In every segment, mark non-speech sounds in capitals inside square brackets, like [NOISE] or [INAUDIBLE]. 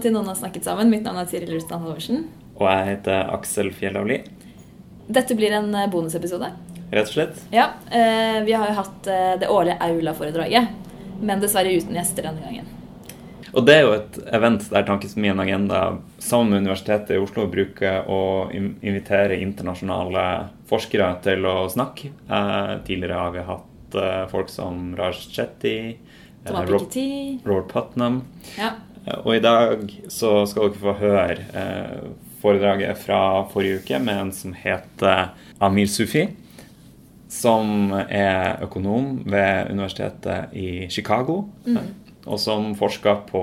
Velkommen til Noen har snakket sammen. Mitt navn er Tiril Rustan Halvorsen. Og jeg heter Aksel Fjellavli, Dette blir en eh, bonusepisode. rett og slett. Ja, eh, Vi har jo hatt eh, det årlige Aula-foredraget, men dessverre uten gjester denne gangen. Og det er jo et event der Tankesmien Agenda sammen med Universitetet i Oslo bruker å invitere internasjonale forskere til å snakke. Tidligere har vi hatt folk som Raj Chetty, Robert Putnam. Ja. Eh, Og i dag så skal dere få høre eh, foredraget fra forrige uke med en som heter Amir Sufi. Som er økonom ved universitetet i Chicago. Mm. Og som forsker på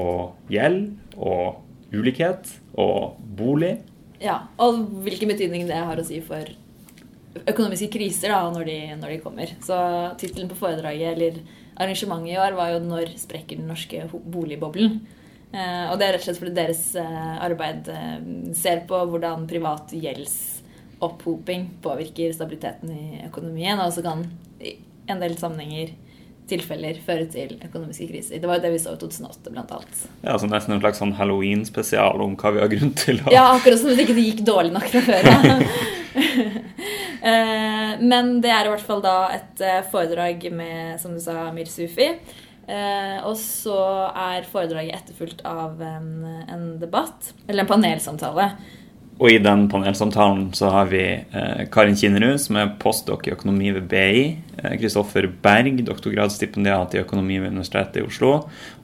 gjeld og ulikhet og bolig. ja. Og hvilken betydning det har å si for økonomiske kriser da, når de, når de kommer. Så tittelen på foredraget eller arrangementet i år var jo 'Når sprekker den norske boligboblen'. Eh, og det er rett og slett fordi deres eh, arbeid eh, ser på hvordan privat gjeldsopphoping påvirker stabiliteten i økonomien, og også kan i en del sammenhenger tilfeller føre til økonomiske kriser. Det var jo det vi så i 2008, blant annet. Ja, så Nesten en slags sånn halloween-spesial om hva vi har grunn til å Ja, akkurat som hvis ikke det gikk dårlig nok fra før [LAUGHS] Men det er i hvert fall da et foredrag med, som du sa, Mir Sufi. Eh, Og så er foredraget etterfulgt av en, en debatt, eller en panelsamtale. Og i den panelsamtalen så har vi eh, Karin Kinnerud, som er postdoc i økonomi ved BI. Eh, Kristoffer Berg, doktorgradsstipendiat i økonomi ved Universitetet i Oslo.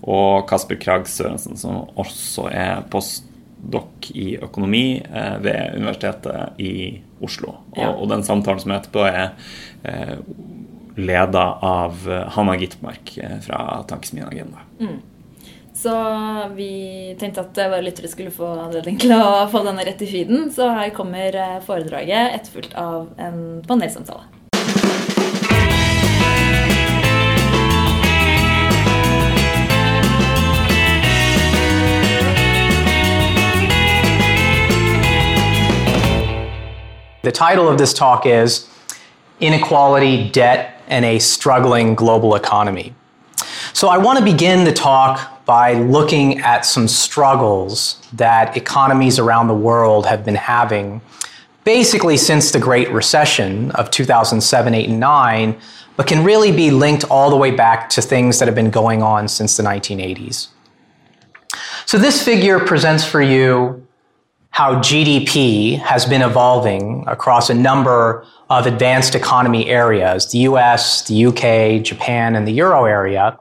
Og Kasper Krag Sørensen, som også er postdoc i økonomi eh, ved Universitetet i Oslo. Og, Ja. og den samtalen som er etterpå, er eh, leda av eh, Hanna Gitmark eh, fra Tankesmien Agenda. Så vi tenkte at våre lyttere skulle få anledning til å få denne rett i feeden. Så her kommer eh, foredraget etterfulgt av en panelsamtale. The title of this talk is Inequality, Debt, and a Struggling Global Economy. So, I want to begin the talk by looking at some struggles that economies around the world have been having basically since the Great Recession of 2007, 8, and 9, but can really be linked all the way back to things that have been going on since the 1980s. So, this figure presents for you how GDP has been evolving across a number of advanced economy areas the US, the UK, Japan, and the Euro area.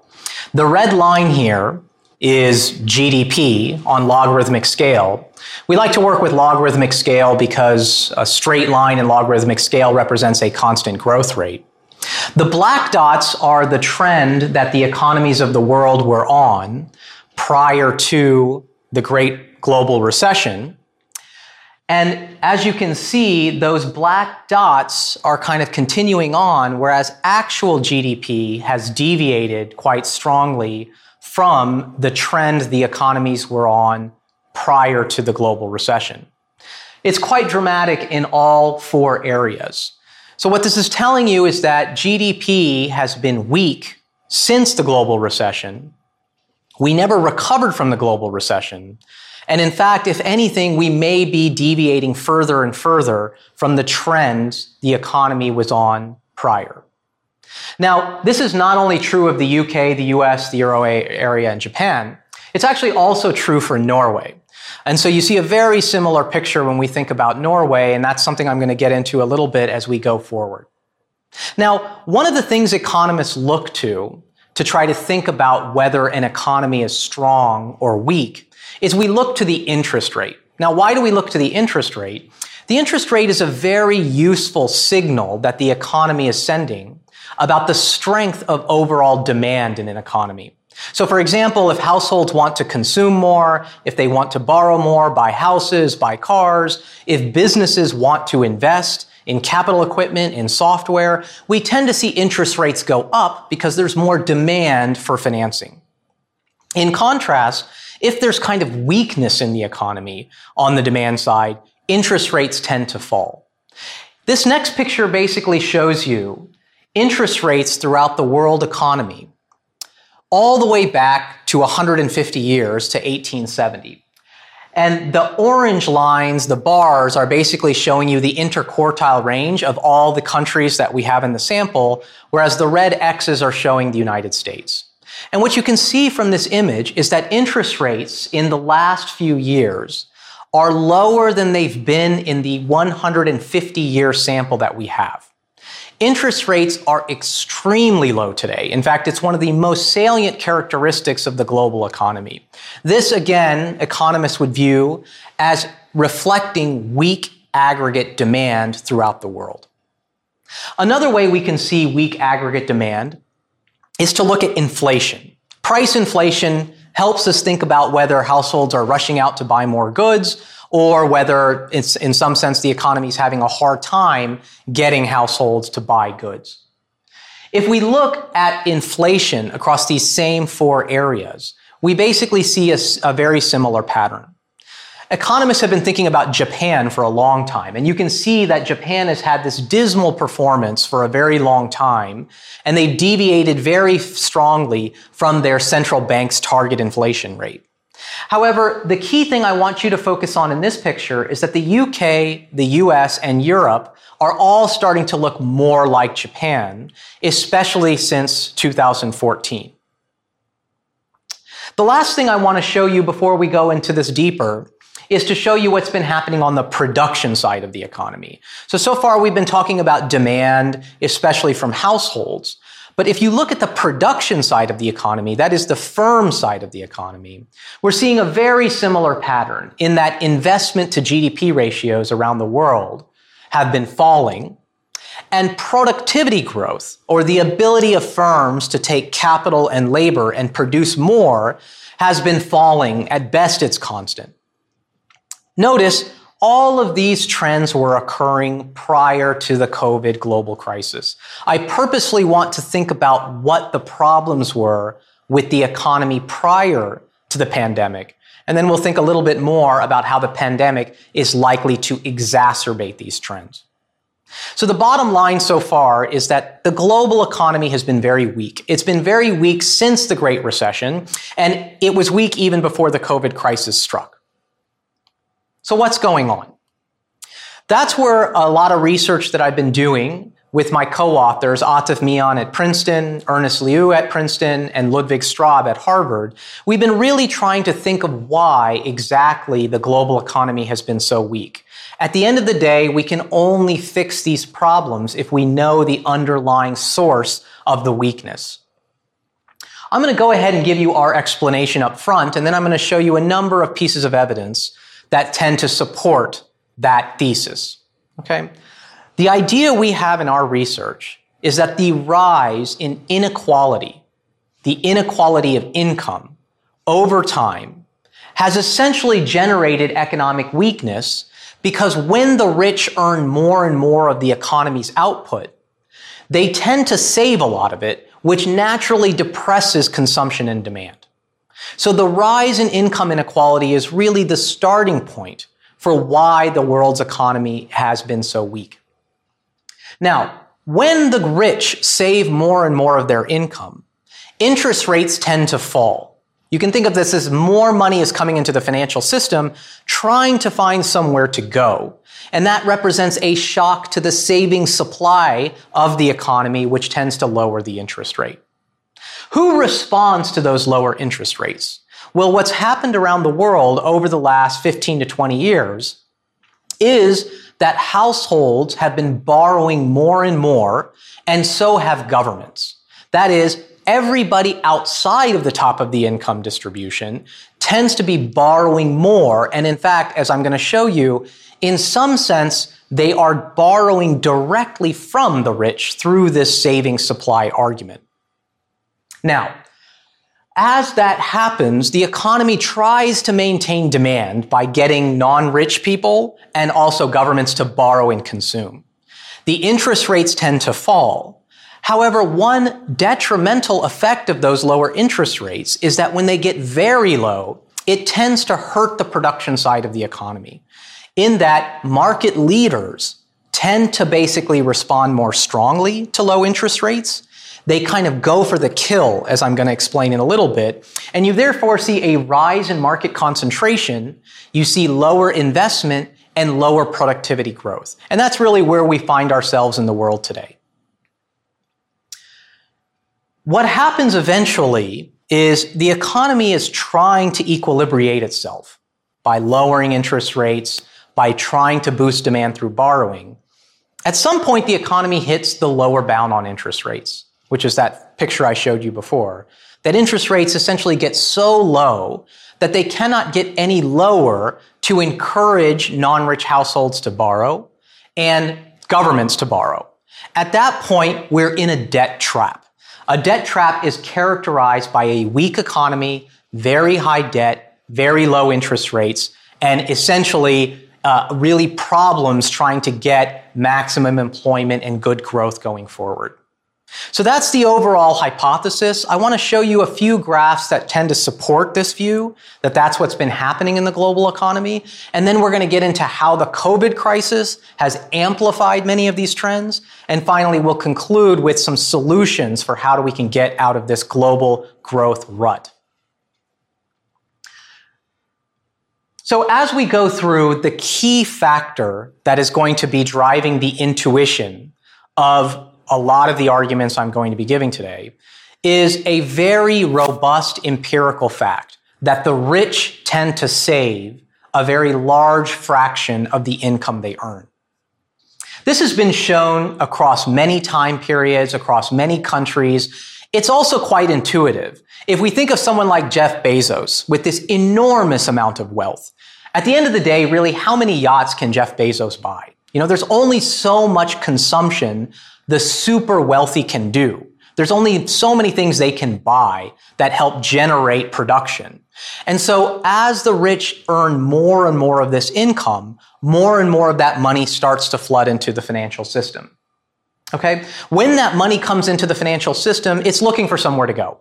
The red line here is GDP on logarithmic scale. We like to work with logarithmic scale because a straight line in logarithmic scale represents a constant growth rate. The black dots are the trend that the economies of the world were on prior to the Great Global Recession. And as you can see, those black dots are kind of continuing on, whereas actual GDP has deviated quite strongly from the trend the economies were on prior to the global recession. It's quite dramatic in all four areas. So, what this is telling you is that GDP has been weak since the global recession. We never recovered from the global recession. And in fact, if anything, we may be deviating further and further from the trend the economy was on prior. Now, this is not only true of the UK, the US, the Euro area, and Japan, it's actually also true for Norway. And so you see a very similar picture when we think about Norway, and that's something I'm going to get into a little bit as we go forward. Now, one of the things economists look to to try to think about whether an economy is strong or weak is we look to the interest rate. Now, why do we look to the interest rate? The interest rate is a very useful signal that the economy is sending about the strength of overall demand in an economy. So, for example, if households want to consume more, if they want to borrow more, buy houses, buy cars, if businesses want to invest in capital equipment, in software, we tend to see interest rates go up because there's more demand for financing. In contrast, if there's kind of weakness in the economy on the demand side, interest rates tend to fall. This next picture basically shows you interest rates throughout the world economy all the way back to 150 years to 1870. And the orange lines, the bars, are basically showing you the interquartile range of all the countries that we have in the sample, whereas the red X's are showing the United States. And what you can see from this image is that interest rates in the last few years are lower than they've been in the 150 year sample that we have. Interest rates are extremely low today. In fact, it's one of the most salient characteristics of the global economy. This, again, economists would view as reflecting weak aggregate demand throughout the world. Another way we can see weak aggregate demand is to look at inflation. Price inflation helps us think about whether households are rushing out to buy more goods or whether it's in some sense the economy is having a hard time getting households to buy goods. If we look at inflation across these same four areas, we basically see a, a very similar pattern. Economists have been thinking about Japan for a long time, and you can see that Japan has had this dismal performance for a very long time, and they deviated very strongly from their central bank's target inflation rate. However, the key thing I want you to focus on in this picture is that the UK, the US, and Europe are all starting to look more like Japan, especially since 2014. The last thing I want to show you before we go into this deeper is to show you what's been happening on the production side of the economy. So, so far we've been talking about demand, especially from households. But if you look at the production side of the economy, that is the firm side of the economy, we're seeing a very similar pattern in that investment to GDP ratios around the world have been falling and productivity growth, or the ability of firms to take capital and labor and produce more, has been falling. At best, it's constant. Notice all of these trends were occurring prior to the COVID global crisis. I purposely want to think about what the problems were with the economy prior to the pandemic. And then we'll think a little bit more about how the pandemic is likely to exacerbate these trends. So the bottom line so far is that the global economy has been very weak. It's been very weak since the Great Recession, and it was weak even before the COVID crisis struck. So what's going on? That's where a lot of research that I've been doing with my co-authors, Atif Mian at Princeton, Ernest Liu at Princeton, and Ludwig Straub at Harvard, we've been really trying to think of why exactly the global economy has been so weak. At the end of the day, we can only fix these problems if we know the underlying source of the weakness. I'm going to go ahead and give you our explanation up front, and then I'm going to show you a number of pieces of evidence that tend to support that thesis. Okay? The idea we have in our research is that the rise in inequality, the inequality of income over time, has essentially generated economic weakness because when the rich earn more and more of the economy's output, they tend to save a lot of it, which naturally depresses consumption and demand. So the rise in income inequality is really the starting point for why the world's economy has been so weak. Now, when the rich save more and more of their income, interest rates tend to fall. You can think of this as more money is coming into the financial system, trying to find somewhere to go. And that represents a shock to the saving supply of the economy, which tends to lower the interest rate. Who responds to those lower interest rates? Well, what's happened around the world over the last 15 to 20 years is that households have been borrowing more and more, and so have governments. That is, everybody outside of the top of the income distribution tends to be borrowing more. And in fact, as I'm going to show you, in some sense, they are borrowing directly from the rich through this saving supply argument. Now, as that happens, the economy tries to maintain demand by getting non-rich people and also governments to borrow and consume. The interest rates tend to fall. However, one detrimental effect of those lower interest rates is that when they get very low, it tends to hurt the production side of the economy. In that market leaders tend to basically respond more strongly to low interest rates they kind of go for the kill, as I'm going to explain in a little bit. And you therefore see a rise in market concentration. You see lower investment and lower productivity growth. And that's really where we find ourselves in the world today. What happens eventually is the economy is trying to equilibrate itself by lowering interest rates, by trying to boost demand through borrowing. At some point, the economy hits the lower bound on interest rates which is that picture I showed you before, that interest rates essentially get so low that they cannot get any lower to encourage non-rich households to borrow and governments to borrow. At that point, we're in a debt trap. A debt trap is characterized by a weak economy, very high debt, very low interest rates, and essentially uh, really problems trying to get maximum employment and good growth going forward. So that's the overall hypothesis. I want to show you a few graphs that tend to support this view, that that's what's been happening in the global economy. And then we're going to get into how the COVID crisis has amplified many of these trends. And finally, we'll conclude with some solutions for how we can get out of this global growth rut. So as we go through the key factor that is going to be driving the intuition of a lot of the arguments I'm going to be giving today, is a very robust empirical fact that the rich tend to save a very large fraction of the income they earn. This has been shown across many time periods, across many countries. It's also quite intuitive. If we think of someone like Jeff Bezos with this enormous amount of wealth, at the end of the day, really, how many yachts can Jeff Bezos buy? You know, there's only so much consumption the super wealthy can do. There's only so many things they can buy that help generate production. And so as the rich earn more and more of this income, more and more of that money starts to flood into the financial system. Okay? When that money comes into the financial system, it's looking for somewhere to go.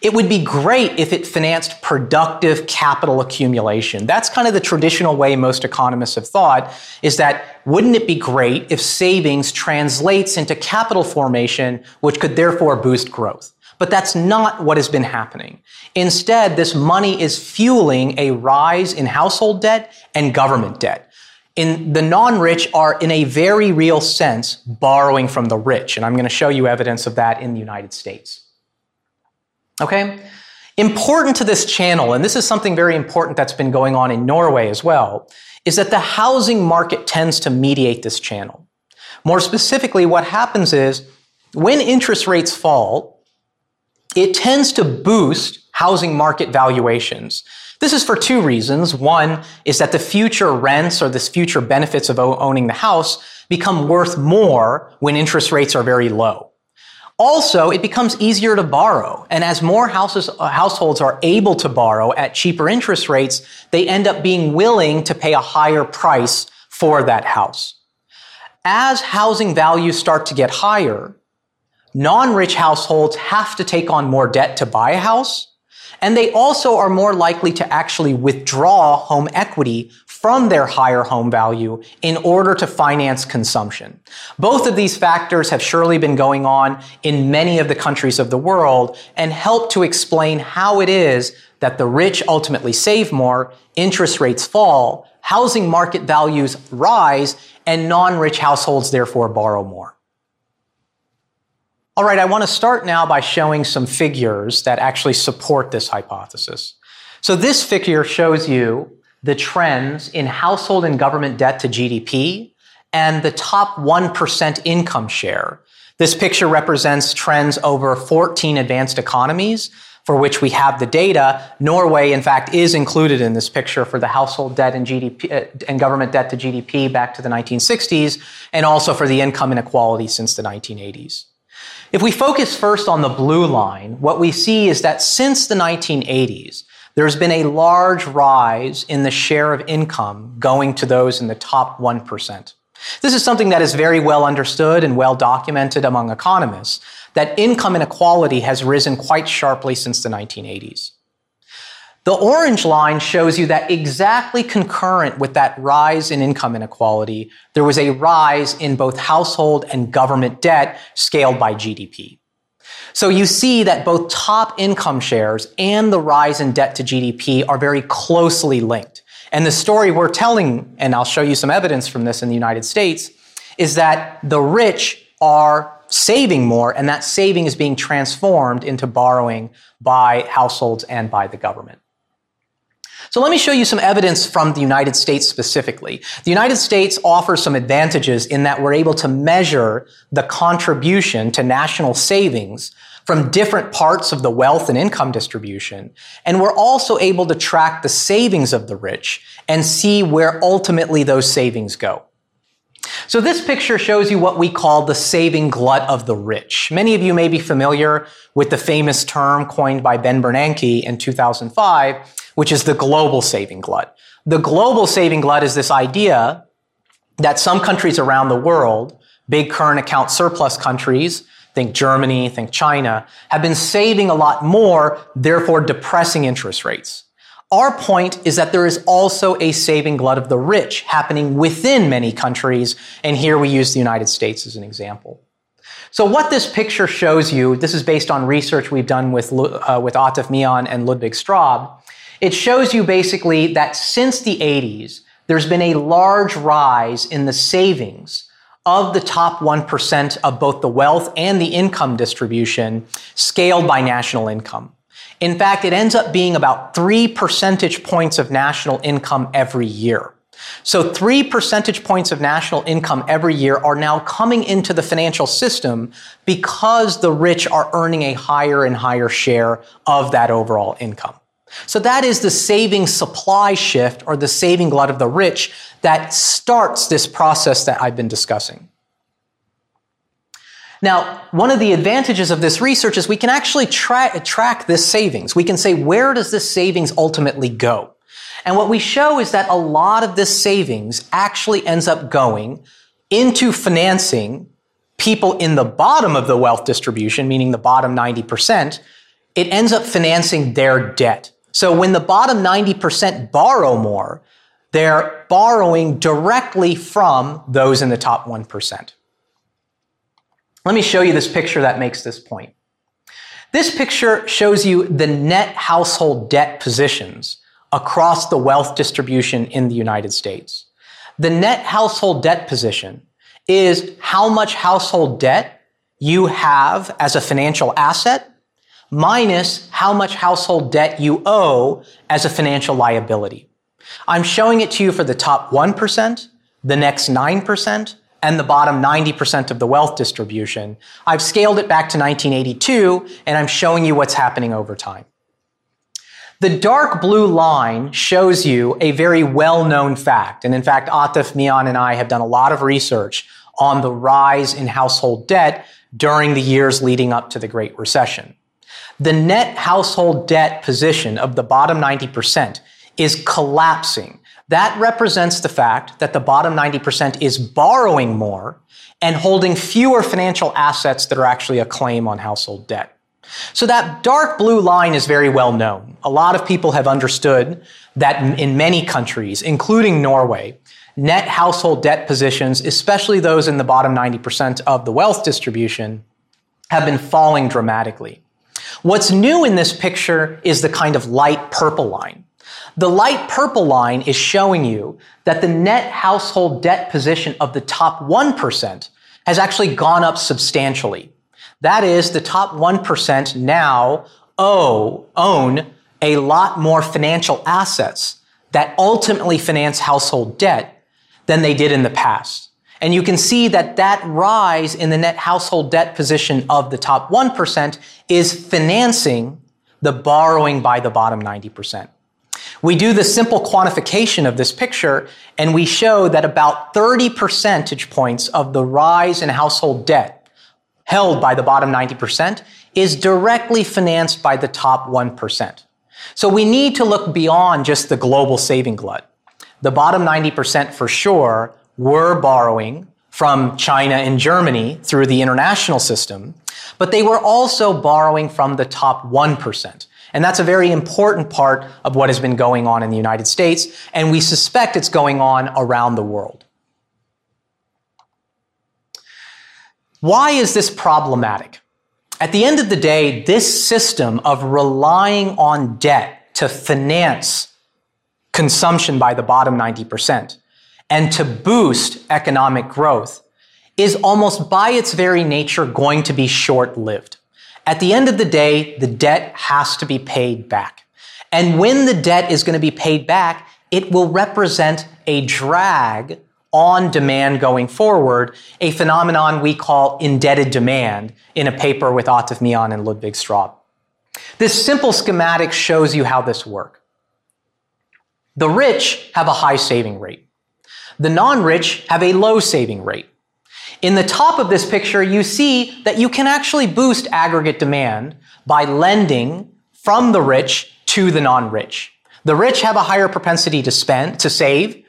It would be great if it financed productive capital accumulation. That's kind of the traditional way most economists have thought is that wouldn't it be great if savings translates into capital formation, which could therefore boost growth? But that's not what has been happening. Instead, this money is fueling a rise in household debt and government debt. In the non-rich are in a very real sense borrowing from the rich. And I'm going to show you evidence of that in the United States. Okay? Important to this channel, and this is something very important that's been going on in Norway as well, is that the housing market tends to mediate this channel. More specifically, what happens is when interest rates fall, it tends to boost housing market valuations. This is for two reasons. One is that the future rents or the future benefits of owning the house become worth more when interest rates are very low. Also, it becomes easier to borrow. And as more houses, uh, households are able to borrow at cheaper interest rates, they end up being willing to pay a higher price for that house. As housing values start to get higher, non-rich households have to take on more debt to buy a house. And they also are more likely to actually withdraw home equity from their higher home value in order to finance consumption. Both of these factors have surely been going on in many of the countries of the world and help to explain how it is that the rich ultimately save more, interest rates fall, housing market values rise, and non-rich households therefore borrow more. All right, I want to start now by showing some figures that actually support this hypothesis. So this figure shows you the trends in household and government debt to GDP and the top 1% income share. This picture represents trends over 14 advanced economies for which we have the data. Norway, in fact, is included in this picture for the household debt and GDP uh, and government debt to GDP back to the 1960s, and also for the income inequality since the 1980s. If we focus first on the blue line, what we see is that since the 1980s, there's been a large rise in the share of income going to those in the top 1%. This is something that is very well understood and well documented among economists, that income inequality has risen quite sharply since the 1980s. The orange line shows you that exactly concurrent with that rise in income inequality, there was a rise in both household and government debt scaled by GDP. So you see that both top income shares and the rise in debt to GDP are very closely linked. And the story we're telling, and I'll show you some evidence from this in the United States, is that the rich are saving more, and that saving is being transformed into borrowing by households and by the government. So let me show you some evidence from the United States specifically. The United States offers some advantages in that we're able to measure the contribution to national savings from different parts of the wealth and income distribution. And we're also able to track the savings of the rich and see where ultimately those savings go. So this picture shows you what we call the saving glut of the rich. Many of you may be familiar with the famous term coined by Ben Bernanke in 2005, which is the global saving glut. The global saving glut is this idea that some countries around the world, big current account surplus countries, think Germany, think China, have been saving a lot more, therefore depressing interest rates. Our point is that there is also a saving glut of the rich happening within many countries, and here we use the United States as an example. So what this picture shows you, this is based on research we've done with, uh, with Atif Mian and Ludwig Straub, it shows you basically that since the 80s, there's been a large rise in the savings of the top 1% of both the wealth and the income distribution scaled by national income. In fact, it ends up being about three percentage points of national income every year. So three percentage points of national income every year are now coming into the financial system because the rich are earning a higher and higher share of that overall income. So that is the saving supply shift or the saving glut of the rich that starts this process that I've been discussing. Now, one of the advantages of this research is we can actually tra- track this savings. We can say, where does this savings ultimately go? And what we show is that a lot of this savings actually ends up going into financing people in the bottom of the wealth distribution, meaning the bottom 90%. It ends up financing their debt. So when the bottom 90% borrow more, they're borrowing directly from those in the top 1%. Let me show you this picture that makes this point. This picture shows you the net household debt positions across the wealth distribution in the United States. The net household debt position is how much household debt you have as a financial asset minus how much household debt you owe as a financial liability. I'm showing it to you for the top 1%, the next 9%, and the bottom 90% of the wealth distribution. I've scaled it back to 1982, and I'm showing you what's happening over time. The dark blue line shows you a very well-known fact. And in fact, Atif Mian and I have done a lot of research on the rise in household debt during the years leading up to the Great Recession. The net household debt position of the bottom 90% is collapsing. That represents the fact that the bottom 90% is borrowing more and holding fewer financial assets that are actually a claim on household debt. So that dark blue line is very well known. A lot of people have understood that in many countries, including Norway, net household debt positions, especially those in the bottom 90% of the wealth distribution, have been falling dramatically. What's new in this picture is the kind of light purple line. The light purple line is showing you that the net household debt position of the top 1% has actually gone up substantially. That is, the top 1% now owe, own a lot more financial assets that ultimately finance household debt than they did in the past. And you can see that that rise in the net household debt position of the top 1% is financing the borrowing by the bottom 90%. We do the simple quantification of this picture and we show that about 30 percentage points of the rise in household debt held by the bottom 90% is directly financed by the top 1%. So we need to look beyond just the global saving glut. The bottom 90% for sure were borrowing from China and Germany through the international system, but they were also borrowing from the top 1%. And that's a very important part of what has been going on in the United States, and we suspect it's going on around the world. Why is this problematic? At the end of the day, this system of relying on debt to finance consumption by the bottom 90% and to boost economic growth is almost by its very nature going to be short lived. At the end of the day, the debt has to be paid back. And when the debt is going to be paid back, it will represent a drag on demand going forward, a phenomenon we call indebted demand in a paper with Atif Mian and Ludwig Straub. This simple schematic shows you how this works. The rich have a high saving rate. The non-rich have a low saving rate. In the top of this picture, you see that you can actually boost aggregate demand by lending from the rich to the non-rich. The rich have a higher propensity to spend, to save.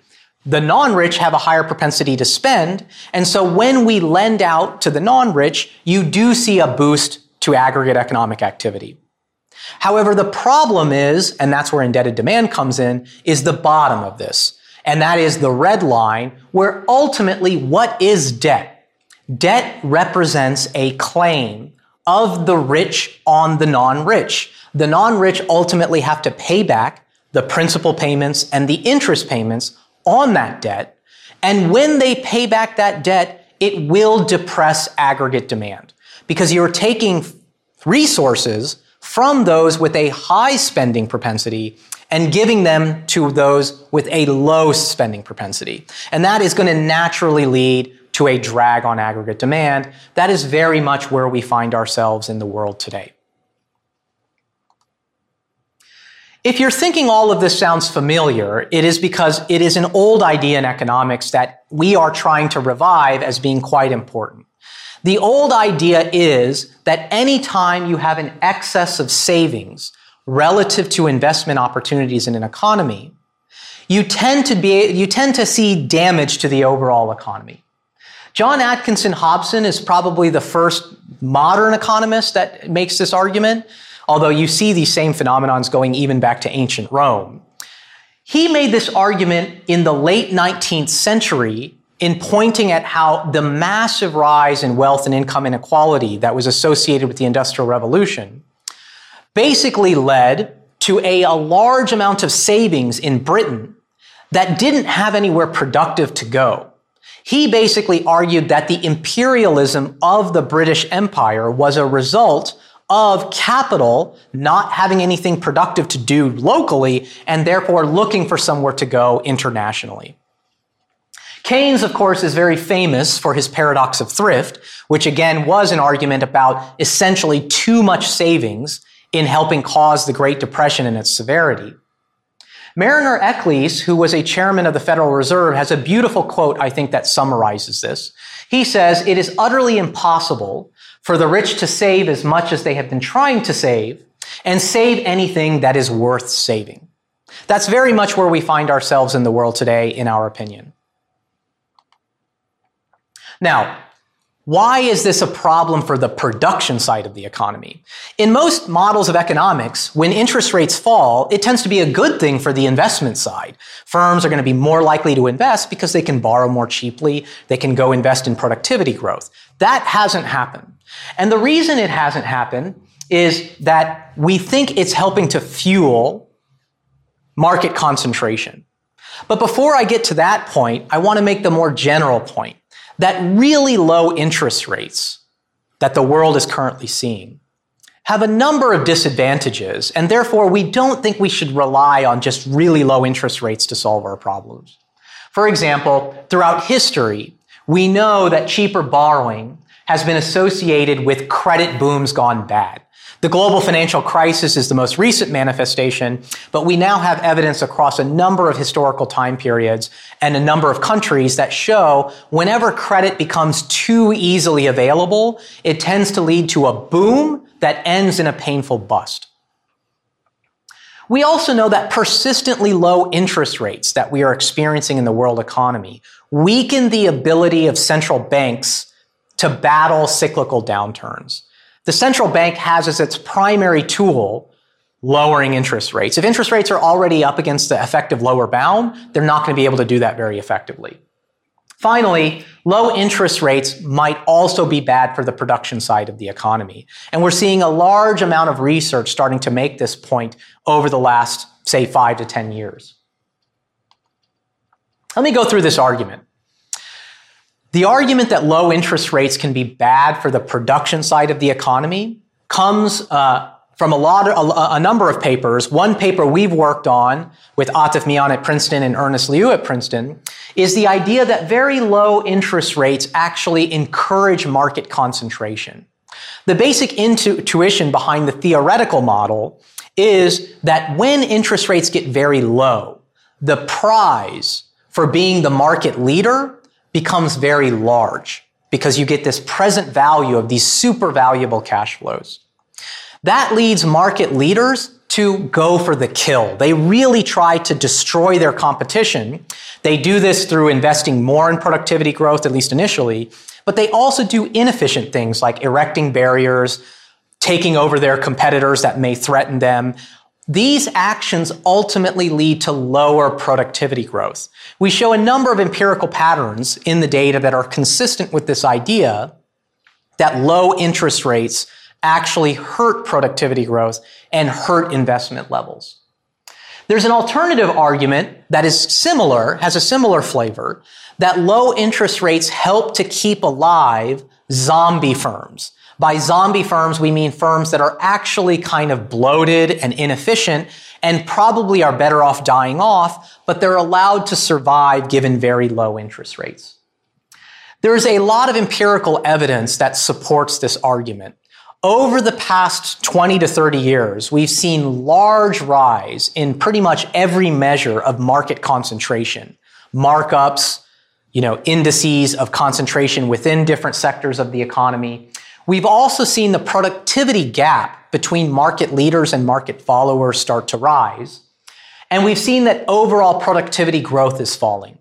The non-rich have a higher propensity to spend. And so when we lend out to the non-rich, you do see a boost to aggregate economic activity. However, the problem is, and that's where indebted demand comes in, is the bottom of this. And that is the red line where ultimately what is debt? Debt represents a claim of the rich on the non-rich. The non-rich ultimately have to pay back the principal payments and the interest payments on that debt. And when they pay back that debt, it will depress aggregate demand because you're taking resources from those with a high spending propensity and giving them to those with a low spending propensity. And that is going to naturally lead to a drag on aggregate demand. That is very much where we find ourselves in the world today. If you're thinking all of this sounds familiar, it is because it is an old idea in economics that we are trying to revive as being quite important. The old idea is that anytime you have an excess of savings relative to investment opportunities in an economy, you tend to be, you tend to see damage to the overall economy. John Atkinson Hobson is probably the first modern economist that makes this argument, although you see these same phenomenons going even back to ancient Rome. He made this argument in the late 19th century in pointing at how the massive rise in wealth and income inequality that was associated with the Industrial Revolution basically led to a, a large amount of savings in Britain that didn't have anywhere productive to go. He basically argued that the imperialism of the British Empire was a result of capital not having anything productive to do locally and therefore looking for somewhere to go internationally. Keynes, of course, is very famous for his paradox of thrift, which again was an argument about essentially too much savings in helping cause the Great Depression and its severity. Mariner Eccles, who was a chairman of the Federal Reserve, has a beautiful quote, I think, that summarizes this. He says, It is utterly impossible for the rich to save as much as they have been trying to save and save anything that is worth saving. That's very much where we find ourselves in the world today, in our opinion. Now, why is this a problem for the production side of the economy? In most models of economics, when interest rates fall, it tends to be a good thing for the investment side. Firms are going to be more likely to invest because they can borrow more cheaply. They can go invest in productivity growth. That hasn't happened. And the reason it hasn't happened is that we think it's helping to fuel market concentration. But before I get to that point, I want to make the more general point that really low interest rates that the world is currently seeing have a number of disadvantages, and therefore we don't think we should rely on just really low interest rates to solve our problems. For example, throughout history, we know that cheaper borrowing has been associated with credit booms gone bad. The global financial crisis is the most recent manifestation, but we now have evidence across a number of historical time periods and a number of countries that show whenever credit becomes too easily available, it tends to lead to a boom that ends in a painful bust. We also know that persistently low interest rates that we are experiencing in the world economy weaken the ability of central banks to battle cyclical downturns. The central bank has as its primary tool lowering interest rates. If interest rates are already up against the effective lower bound, they're not going to be able to do that very effectively. Finally, low interest rates might also be bad for the production side of the economy. And we're seeing a large amount of research starting to make this point over the last, say, five to 10 years. Let me go through this argument. The argument that low interest rates can be bad for the production side of the economy comes uh, from a lot of, a, a, number of papers. One paper we've worked on with Atif Mian at Princeton and Ernest Liu at Princeton is the idea that very low interest rates actually encourage market concentration. The basic intuition behind the theoretical model is that when interest rates get very low, the prize for being the market leader becomes very large because you get this present value of these super valuable cash flows. That leads market leaders to go for the kill. They really try to destroy their competition. They do this through investing more in productivity growth, at least initially, but they also do inefficient things like erecting barriers, taking over their competitors that may threaten them, these actions ultimately lead to lower productivity growth. We show a number of empirical patterns in the data that are consistent with this idea that low interest rates actually hurt productivity growth and hurt investment levels. There's an alternative argument that is similar, has a similar flavor, that low interest rates help to keep alive zombie firms. By zombie firms, we mean firms that are actually kind of bloated and inefficient and probably are better off dying off, but they're allowed to survive given very low interest rates. There is a lot of empirical evidence that supports this argument. Over the past 20 to 30 years, we've seen large rise in pretty much every measure of market concentration, markups, you know, indices of concentration within different sectors of the economy. We've also seen the productivity gap between market leaders and market followers start to rise. And we've seen that overall productivity growth is falling.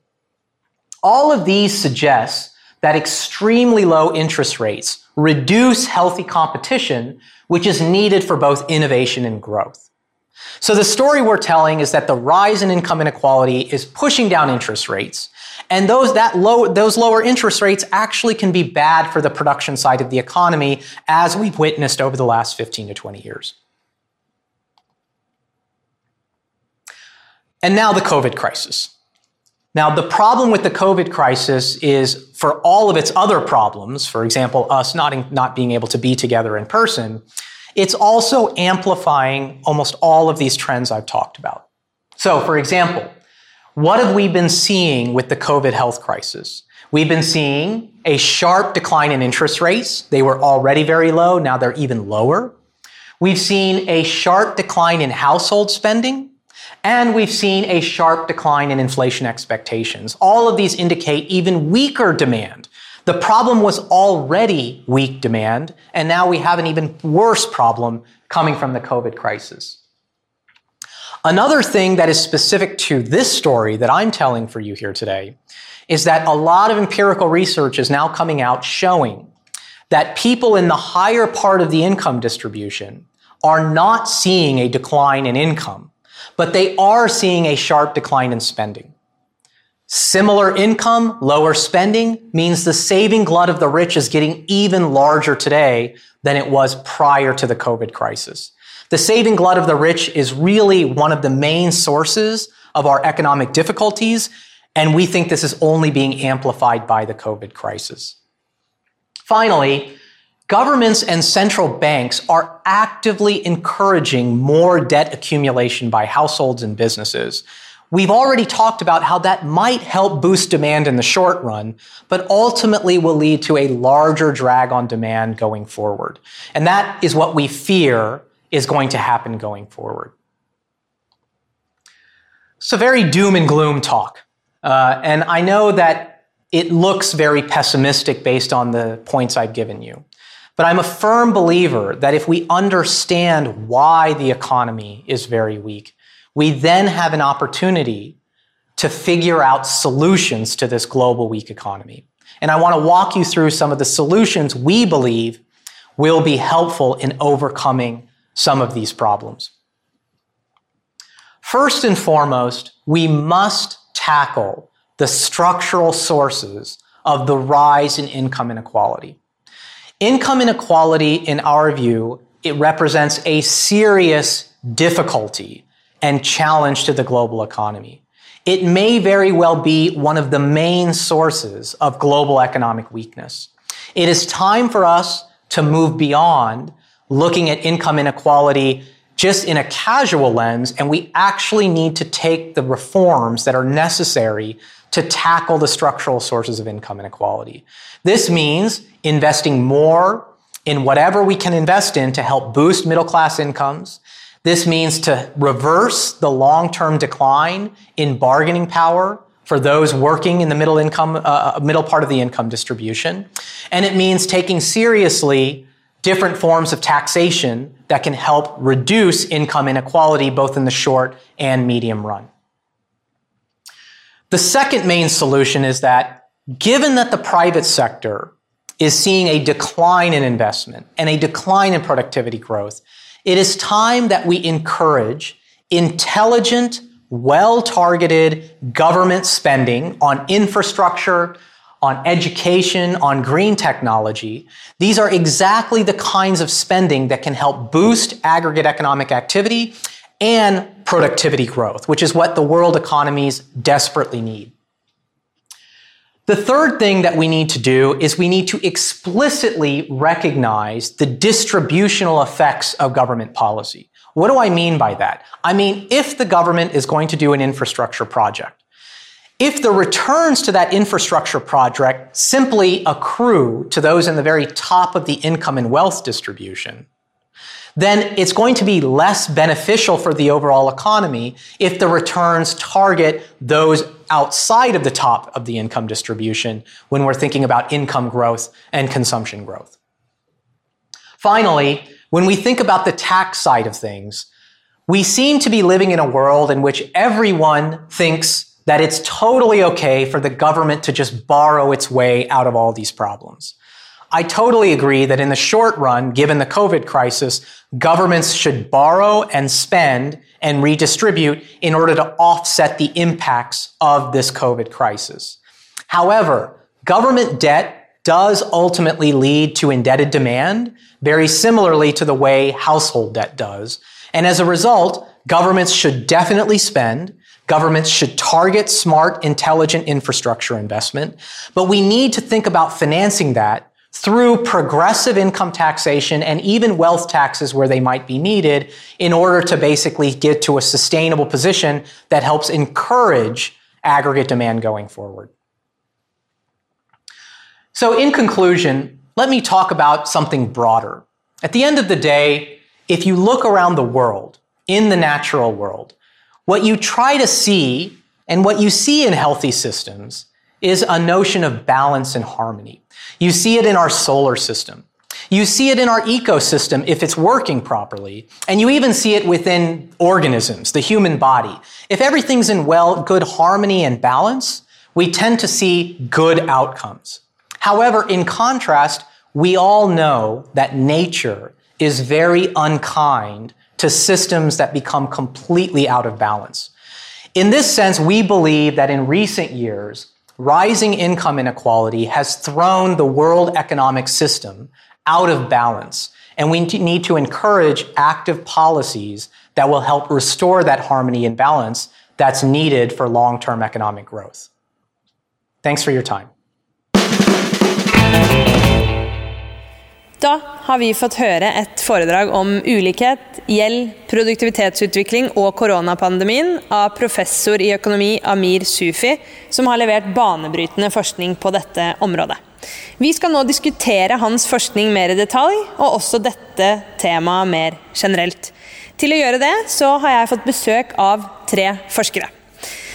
All of these suggest that extremely low interest rates reduce healthy competition, which is needed for both innovation and growth. So the story we're telling is that the rise in income inequality is pushing down interest rates, and those, that low, those lower interest rates actually can be bad for the production side of the economy, as we've witnessed over the last 15 to 20 years. And now the COVID crisis. Now, the problem with the COVID crisis is for all of its other problems, for example, us not, not being able to be together in person, it's also amplifying almost all of these trends I've talked about. So, for example, what have we been seeing with the COVID health crisis? We've been seeing a sharp decline in interest rates. They were already very low. Now they're even lower. We've seen a sharp decline in household spending. And we've seen a sharp decline in inflation expectations. All of these indicate even weaker demand. The problem was already weak demand, and now we have an even worse problem coming from the COVID crisis. Another thing that is specific to this story that I'm telling for you here today is that a lot of empirical research is now coming out showing that people in the higher part of the income distribution are not seeing a decline in income, but they are seeing a sharp decline in spending. Similar income, lower spending means the saving glut of the rich is getting even larger today than it was prior to the COVID crisis. The saving glut of the rich is really one of the main sources of our economic difficulties, and we think this is only being amplified by the COVID crisis. Finally, governments and central banks are actively encouraging more debt accumulation by households and businesses. We've already talked about how that might help boost demand in the short run, but ultimately will lead to a larger drag on demand going forward. And that is what we fear is going to happen going forward. A very doom and gloom talk. Uh, and I know that it looks very pessimistic based on the points I've given you. But I'm a firm believer that if we understand why the economy is very weak, we then have an opportunity to figure out solutions to this global weak economy. And I want to walk you through some of the solutions we believe will be helpful in overcoming some of these problems. First and foremost, we must tackle the structural sources of the rise in income inequality. Income inequality, in our view, it represents a serious difficulty and challenge to the global economy. It may very well be one of the main sources of global economic weakness. It is time for us to move beyond looking at income inequality just in a casual lens, and we actually need to take the reforms that are necessary to tackle the structural sources of income inequality. This means investing more in whatever we can invest in to help boost middle class incomes, this means to reverse the long-term decline in bargaining power for those working in the middle income, uh, uh, middle part of the income distribution. And it means taking seriously different forms of taxation that can help reduce income inequality both in the short and medium run. The second main solution is that given that the private sector is seeing a decline in investment and a decline in productivity growth, it is time that we encourage intelligent, well targeted government spending on infrastructure, on education, on green technology. These are exactly the kinds of spending that can help boost aggregate economic activity and productivity growth, which is what the world economies desperately need. The third thing that we need to do is we need to explicitly recognize the distributional effects of government policy. What do I mean by that? I mean, if the government is going to do an infrastructure project, if the returns to that infrastructure project simply accrue to those in the very top of the income and wealth distribution, then it's going to be less beneficial for the overall economy if the returns target those outside of the top of the income distribution when we're thinking about income growth and consumption growth. Finally, when we think about the tax side of things, we seem to be living in a world in which everyone thinks that it's totally okay for the government to just borrow its way out of all these problems. I totally agree that in the short run, given the COVID crisis, governments should borrow and spend and redistribute in order to offset the impacts of this COVID crisis. However, government debt does ultimately lead to indebted demand, very similarly to the way household debt does. And as a result, governments should definitely spend. Governments should target smart, intelligent infrastructure investment. But we need to think about financing that through progressive income taxation and even wealth taxes where they might be needed in order to basically get to a sustainable position that helps encourage aggregate demand going forward. So in conclusion, let me talk about something broader. At the end of the day, if you look around the world, in the natural world, what you try to see and what you see in healthy systems is a notion of balance and harmony. You see it in our solar system. You see it in our ecosystem if it's working properly. And you even see it within organisms, the human body. If everything's in well, good harmony and balance, we tend to see good outcomes. However, in contrast, we all know that nature is very unkind to systems that become completely out of balance. In this sense, we believe that in recent years, rising income inequality has thrown the world economic system out of balance. And we need to encourage active policies that will help restore that harmony and balance that's needed for long-term economic growth. Thanks for your time. Da har vi fått høre et foredrag om ulikhet, gjeld, produktivitetsutvikling og koronapandemien av professor i økonomi Amir Sufi, som har levert banebrytende forskning på dette området. Vi skal nå diskutere hans forskning mer i detalj, og også dette temaet mer generelt. Til å gjøre det så har jeg fått besøk av tre forskere.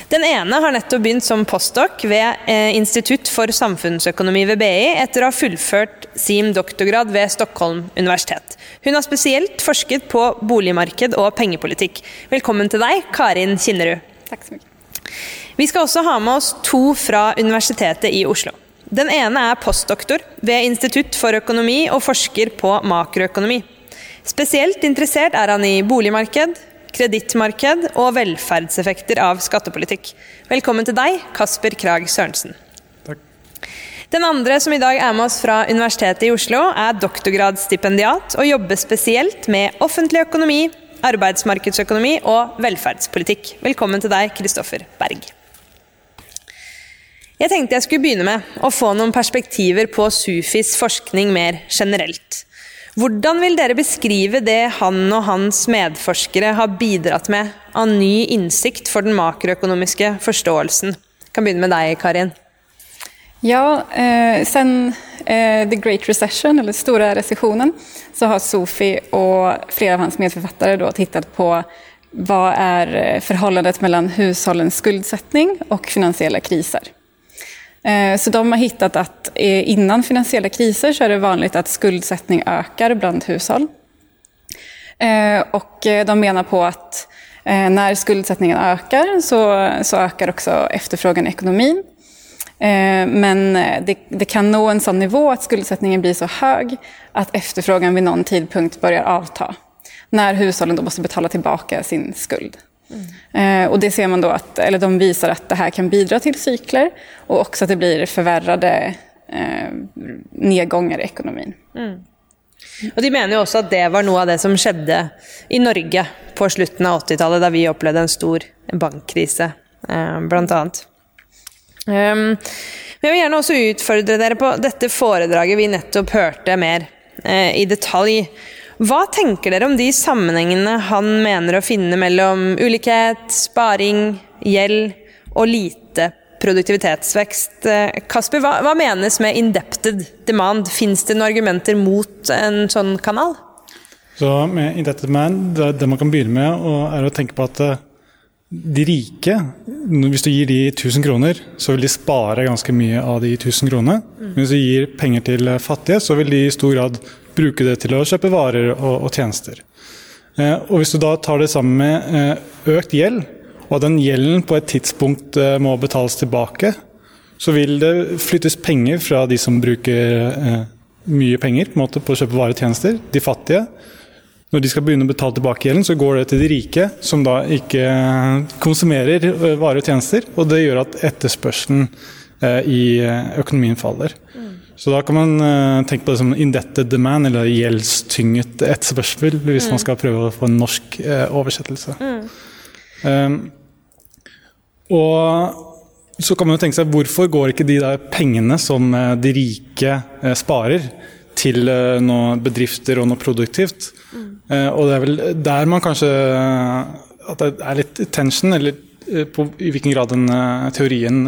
Den ene har nettopp begynt som postdoc ved eh, Institutt for samfunnsøkonomi ved BI etter å ha fullført sin doktorgrad ved Stockholm universitet. Hun har spesielt forsket på boligmarked og pengepolitikk. Velkommen til deg, Karin Kinnerud. Takk så mye. Vi skal også ha med oss to fra Universitetet i Oslo. Den ene er postdoktor ved Institutt for økonomi og forsker på makroøkonomi. Spesielt interessert er han i boligmarked, kredittmarked og velferdseffekter av skattepolitikk. Velkommen til deg, Kasper Krag Sørensen. Takk. Den andre som i dag er med oss fra Universitetet i Oslo, er doktorgradsstipendiat og jobber spesielt med offentlig økonomi, arbeidsmarkedsøkonomi og velferdspolitikk. Velkommen til deg, Kristoffer Berg. Jeg tenkte jeg skulle begynne med å få noen perspektiver på Sufis forskning mer generelt. Hvordan vil dere beskrive det han og hans medforskere har bidratt med av ny innsikt for den makroøkonomiske forståelsen? Jeg kan begynne med deg, Karin. Ja, eh, sen eh, The Great Recession, eller store resesjonen, så har Sofi og flere av hans medforfattere tittet på hva er eh, forholdet mellom husholdens skuldsetning og finansielle kriser. Eh, så de har hittat eh, innan finansiella kriser så är det vanligt att skuldsättning ökar bland hushåll. Og och de menar på att när skuldsättningen ökar så, så ökar också efterfrågan i ekonomin. Men det, det, kan nå en sånn nivå at skuldsättningen blir så høy at efterfrågan vid någon tidpunkt börjar avta. Når hushållen då måste betala tilbake sin skuld. Mm. och det ser man då att, eller de visar att det här kan bidra till cykler och också att det blir förvärrade eh, nedgångar i ekonomin. Mm. Og De mener jo også at det var noe av det som skjedde i Norge på slutten av 80-tallet, da vi opplevde en stor bankkrise, eh, blant annet. Men jeg vil gjerne også utfordre dere på dette foredraget vi nettopp hørte mer eh, i detalj. Hva tenker dere om de sammenhengene han mener å finne mellom ulikhet, sparing, gjeld og lite produktivitetsvekst? Kasper, hva, hva menes med indebted demand? Fins det noen argumenter mot en sånn kanal? Så med indebted demand, det, man kan begynne med, er å tenke på at eh, de rike, hvis du gir de 1000 kroner, så vil de spare ganske mye av de 1000 kronene. Mm. Hvis du gir penger til fattige, så vil de i stor grad bruke det til å kjøpe varer og, og tjenester. Eh, og Hvis du da tar det sammen med eh, økt gjeld, og at den gjelden på et tidspunkt eh, må betales tilbake, så vil det flyttes penger fra de som bruker mye penger på, måte, på å kjøpe varer og tjenester, de fattige. Når de skal begynne å betale tilbake gjelden, så går det til de rike, som da ikke konsumerer varer og tjenester. Og det gjør at etterspørselen i økonomien faller. Så da kan man uh, tenke på det som indebted demand, eller gjeldstynget etterspørsel, hvis mm. man skal prøve å få en norsk uh, oversettelse. Mm. Um, og så kan man jo tenke seg hvorfor går ikke de der pengene som uh, de rike sparer, til noe bedrifter og noe produktivt? Mm. og det er vel der man kanskje At det er litt tension, eller på, i hvilken grad den teorien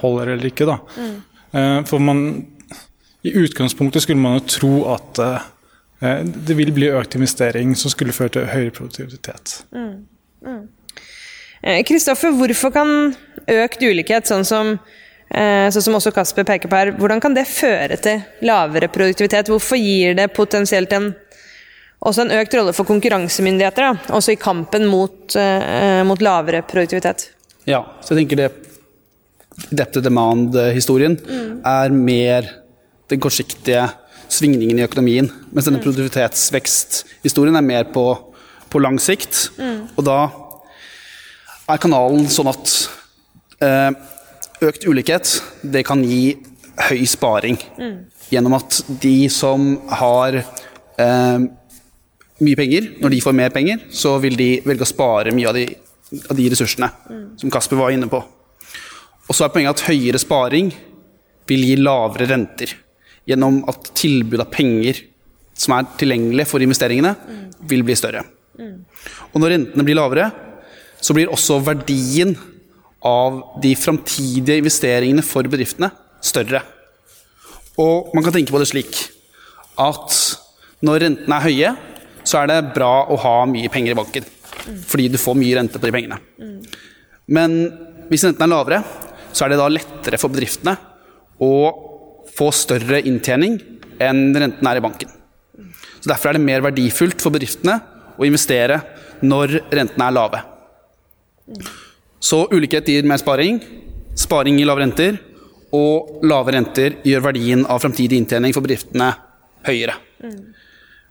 holder eller ikke. da. Mm. for man i utgangspunktet skulle man jo tro at eh, det vil bli økt investering som skulle føre til høyere produktivitet. Kristoffer, mm. mm. hvorfor kan økt ulikhet, sånn som, eh, sånn som også Kasper peker på her, hvordan kan det føre til lavere produktivitet? Hvorfor gir det potensielt en, også en økt rolle for konkurransemyndigheter, da, også i kampen mot, uh, mot lavere produktivitet? Ja, så jeg tenker det Depte demand-historien mm. er mer den kortsiktige svingningen i økonomien. Mens denne mm. produktivitetsveksthistorien er mer på, på lang sikt. Mm. Og da er kanalen sånn at eh, økt ulikhet, det kan gi høy sparing. Mm. Gjennom at de som har eh, mye penger, når de får mer penger, så vil de velge å spare mye av de, av de ressursene, mm. som Kasper var inne på. Og så er poenget at høyere sparing vil gi lavere renter gjennom at tilbud av penger som er tilgjengelig for investeringene, vil bli større. Og når rentene blir lavere, så blir også verdien av de framtidige investeringene for bedriftene større. Og man kan tenke på det slik at når rentene er høye, så er det bra å ha mye penger i banken. Fordi du får mye rente på de pengene. Men hvis rentene er lavere, så er det da lettere for bedriftene å få større inntjening enn renten er i banken. Så Derfor er det mer verdifullt for bedriftene å investere når rentene er lave. Så ulikhet gir mer sparing, sparing gir lave renter, og lave renter gjør verdien av framtidig inntjening for bedriftene høyere.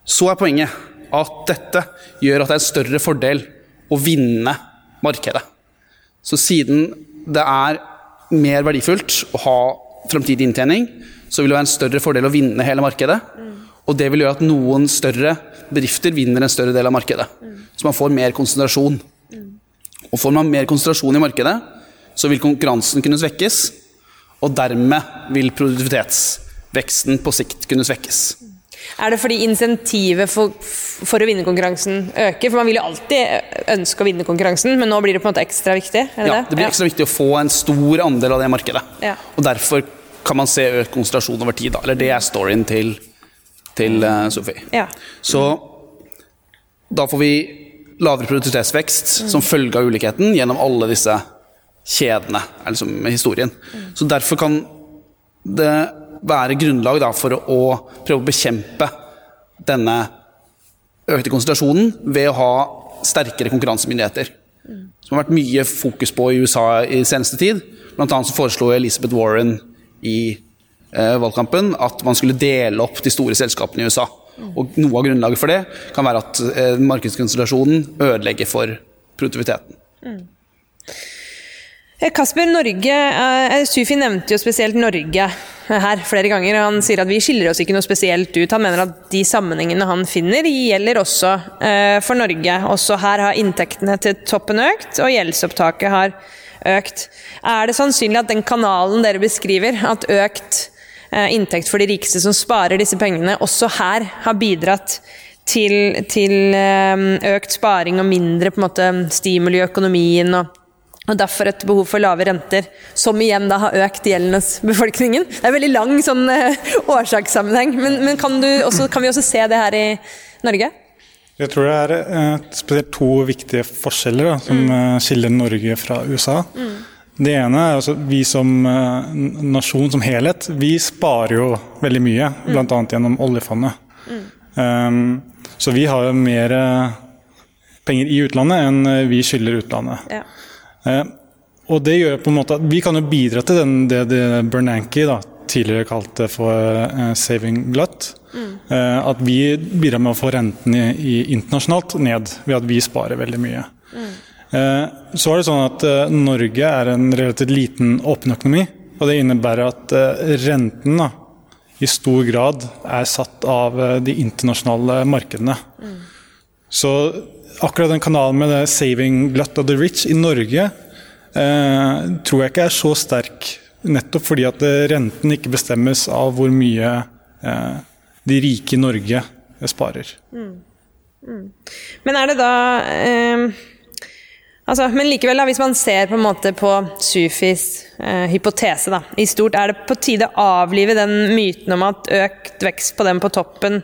Så er poenget at dette gjør at det er en større fordel å vinne markedet. Så siden det er mer verdifullt å ha framtidig inntjening, så vil det være en større fordel å vinne hele markedet. Og det vil gjøre at noen større bedrifter vinner en større del av markedet. Så man får mer konsentrasjon. Og får man mer konsentrasjon i markedet, så vil konkurransen kunne svekkes. Og dermed vil produktivitetsveksten på sikt kunne svekkes. Er det fordi insentivet for, for, å vinne konkurransen øker? For man vil jo alltid ønske å vinne konkurransen, men nå blir det på en måte ekstra viktig? Det ja, det blir ekstra viktig å få en stor andel av det markedet. Ja. Og derfor kan man se økt konsentrasjon over tid. Da. Eller det er storyen til, til uh, Sofie. Ja. Så da får vi lavere produktivitetsvekst mm. som følge av ulikheten gjennom alle disse kjedene, liksom historien. Mm. Så derfor kan det være grunnlag da, for å prøve å bekjempe denne økte konsentrasjonen ved å ha sterkere konkurransemyndigheter. Som har vært mye fokus på i USA i seneste tid. Blant annet så foreslo Elizabeth Warren i eh, valgkampen at man skulle dele opp de store selskapene i USA. Og Noe av grunnlaget for det kan være at eh, markedskonsentrasjonen ødelegger for produktiviteten. Mm. Kasper, Norge, eh, Sufi nevnte jo spesielt Norge her flere ganger. Han sier at vi skiller oss ikke noe spesielt ut. Han mener at de sammenhengene han finner, gjelder også eh, for Norge. Også her har inntektene til toppen økt, og gjeldsopptaket har økt. Er det sannsynlig at den kanalen dere beskriver, at økt eh, inntekt for de rikeste som sparer disse pengene, også her har bidratt til, til økt sparing og mindre på en måte, stimuli i økonomien? og og derfor et behov for lave renter, som igjen da har økt gjelden hos befolkningen. Det er en veldig lang sånn uh, årsakssammenheng, men, men kan, også, kan, vi også se det her i Norge? Jeg tror det er uh, spesielt to viktige forskjeller da, som mm. uh, skiller Norge fra USA. Mm. Det ene er altså vi som nasjon som helhet, vi sparer jo veldig mye, mm. bl.a. gjennom oljefondet. Mm. Um, så vi har jo mer penger i utlandet enn vi skylder utlandet. Ja. Eh, og det gjør på en måte at Vi kan jo bidra til den, det, det Bernanke da, tidligere kalte for uh, 'saving glut'. Mm. At vi bidrar med å få renten internasjonalt ned ved at vi sparer veldig mye. Mm. Så er det sånn at Norge er en relativt liten åpen økonomi. Og det innebærer at renten i stor grad er satt av de internasjonale markedene. Mm. Så akkurat den kanalen med det 'saving glut of the rich' i Norge eh, tror jeg ikke er så sterk. Nettopp fordi at renten ikke bestemmes av hvor mye eh, de rike i Norge sparer. Mm. Mm. Men er det da eh, altså, Men likevel, da, hvis man ser på en måte på Sufis eh, hypotese da, i stort, er det på tide å avlive den myten om at økt vekst på dem på toppen